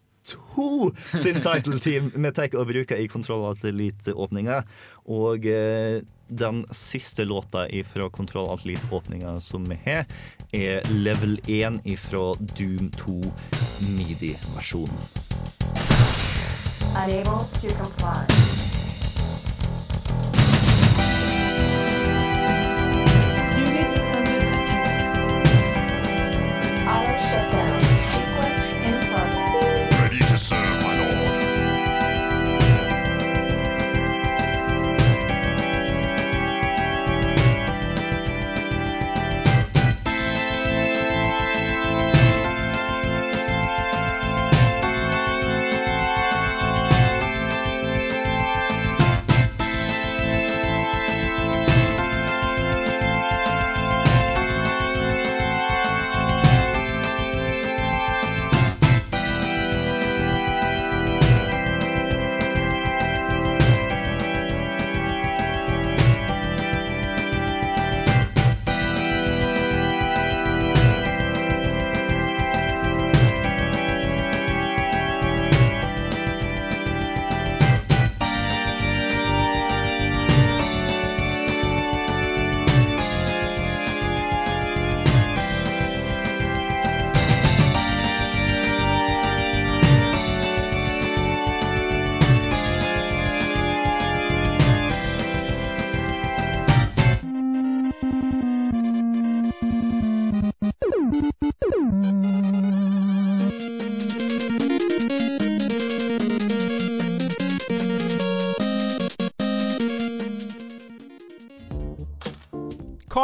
2 sin title team vi tar og bruker i Kontroll Alt Elite-åpninga. Og eh, den siste låta fra Kontroll Alt Elite-åpninga som vi har, er level 1 fra Doom 2 midi-versjonen. Unable to comply.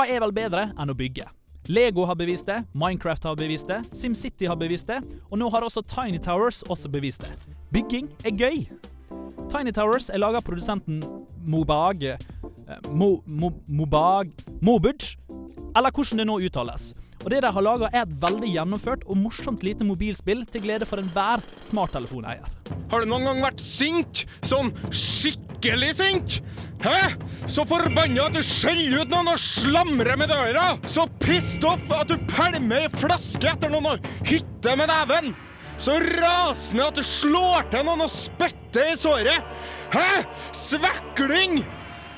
Er vel bedre enn å bygge? Lego har bevist det, Minecraft har bevist det, SimCity har bevist det, og nå har også Tiny Towers også bevist det. Bygging er gøy! Tiny Towers er laga av produsenten Mobag eh, Mo, Mo, Mobag Mobudge, eller hvordan det nå uttales. Og det de har laga, er et veldig gjennomført og morsomt lite mobilspill til glede for enhver smarttelefoneier. Har du noen gang vært sint? Sånn skikkelig sint? Hæ? Så forbanna at du skjeller ut noen og slamrer med døra! Så pissed off at du pælmer ei flaske etter noen og hytter med neven! Så rasende at du slår til noen og spytter i såret! Hæ? Svekling!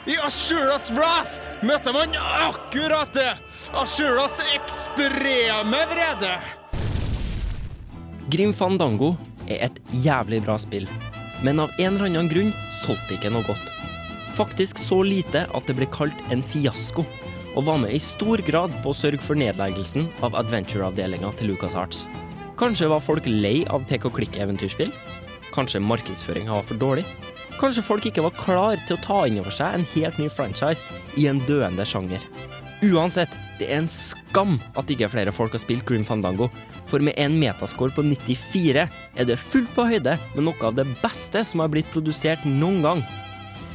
I Ashuras Wrath møter man akkurat det! Ashuras ekstreme vrede! Grim Fandango er et jævlig bra spill, men av en eller annen grunn solgte det ikke noe godt. Faktisk så lite at det ble kalt en fiasko, og var med i stor grad på å sørge for nedleggelsen av adventure-avdelinga til LucasArts. Kanskje var folk lei av pek-og-klikk-eventyrspill? Kanskje markedsføringa var for dårlig? Kanskje folk ikke var klar til å ta inn over seg en helt ny franchise i en døende sjanger? Uansett, det er en skam at ikke flere folk har spilt Grim Fandango, for med en metascore på 94 er det fullt på høyde med noe av det beste som har blitt produsert noen gang.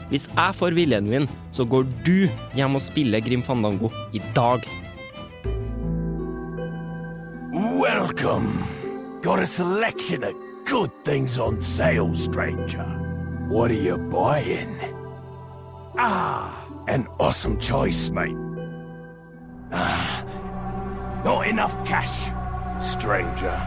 Hvis jeg får viljen min, så går du hjem og spiller Grim Fandango i dag. Welcome. Got a selection of good things on sale, stranger. What are you buying? Ah, an awesome choice, mate. Ah, not enough cash, stranger.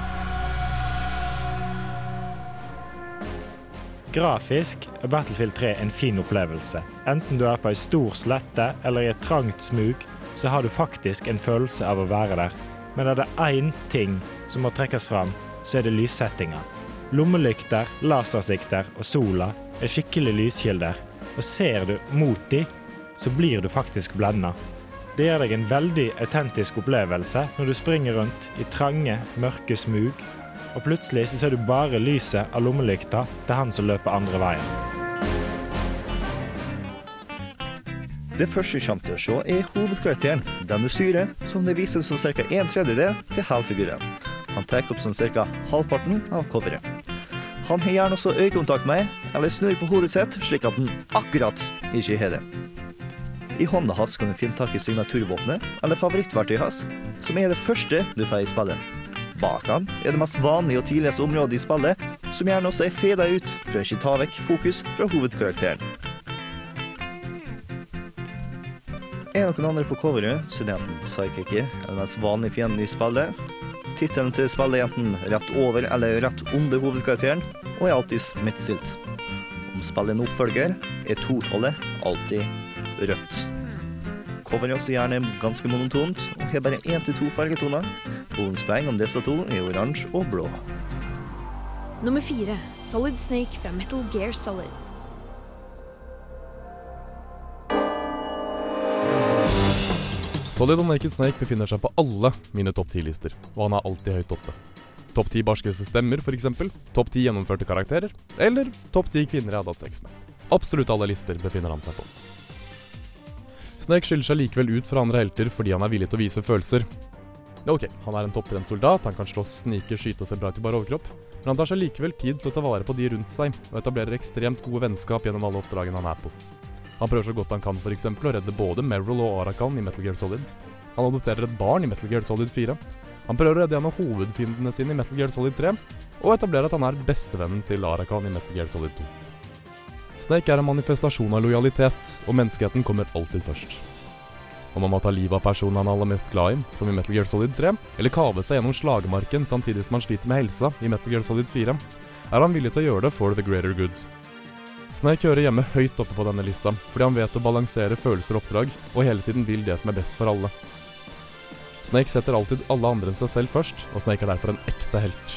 Grafisk er Battlefield 3 en fin opplevelse. Enten du er på ei stor slette eller i et trangt smug, så har du faktisk en følelse av å være der. Men er det én ting som må trekkes fram, så er det lyssettinga. Lommelykter, lasersikter og sola er skikkelig lyskilder, og ser du mot de, så blir du faktisk blenda. Det gir deg en veldig autentisk opplevelse når du springer rundt i trange, mørke smug, og plutselig så ser du bare lyset av lommelykta til han som løper andre veien. Det første du kommer til å se, er hovedkarakteren, den du styrer, som det vises som ca. en tredjedel til halvfiguren. Han tar opp som ca. halvparten av coveret. Han har gjerne også øyekontakt med, eller snur på hodet sitt, slik at han akkurat ikke har det. I hånda hans kan du finne tak i signaturvåpenet, eller favorittverktøyet hans, som er det første du får i spillet. Bak han er det mest vanlige og tidligste området i spillet, som gjerne også er feda ut for å ikke ta vekk fokus fra hovedkarakteren. Er noen andre på coveret, så er det enten Psychic er den mest vanlige fienden i spillet. Tittelen til spillet er rett over eller rett under hovedkarakteren, og er alltid midtstilt. Om spillet er en oppfølger, er totallet alltid rødt. Coveret er også gjerne ganske monotont, og har bare én til to fargetoner. Bonuspoeng om disse to er oransje og blå. Nummer fire, Solid Snake fra Metal Gear Solid. Solid og Naked Snake befinner seg på alle mine topp 10-lister, og han er alltid høyt oppe. Topp 10 barskeste stemmer, f.eks. Topp 10 gjennomførte karakterer. Eller topp 10 kvinner jeg hadde hatt sex med. Absolutt alle lister befinner han seg på. Snake skiller seg likevel ut fra andre helter fordi han er villig til å vise følelser. Ok, han er en topptrent soldat, han kan slåss, snike, skyte og se bra ut i bare overkropp, men han tar seg likevel tid til å ta vare på de rundt seg, og etablerer ekstremt gode vennskap gjennom alle oppdragene han er på. Han prøver så godt han kan for eksempel å redde både Meryl og Arakan i Metal Gear Solid. Han adopterer et barn i Metal Gear Solid 4. Han prøver å redde en av hovedfiendene sine i Metal Gear Solid 3, og etablerer at han er bestevennen til Arakan i Metal Gear Solid 2. Snake er en manifestasjon av lojalitet, og menneskeheten kommer alltid først. Om han må ta livet av personen han er aller mest glad i, som i Metal Gear Solid 3, eller kave seg gjennom slagmarken samtidig som han sliter med helsa i Metal Gear Solid 4, er han villig til å gjøre det for the greater good. Snake hører hjemme høyt oppe på denne lista, fordi han vet å balansere følelser og oppdrag, og hele tiden vil det som er best for alle. Snake setter alltid alle andre enn seg selv først, og Snake er derfor en ekte helt.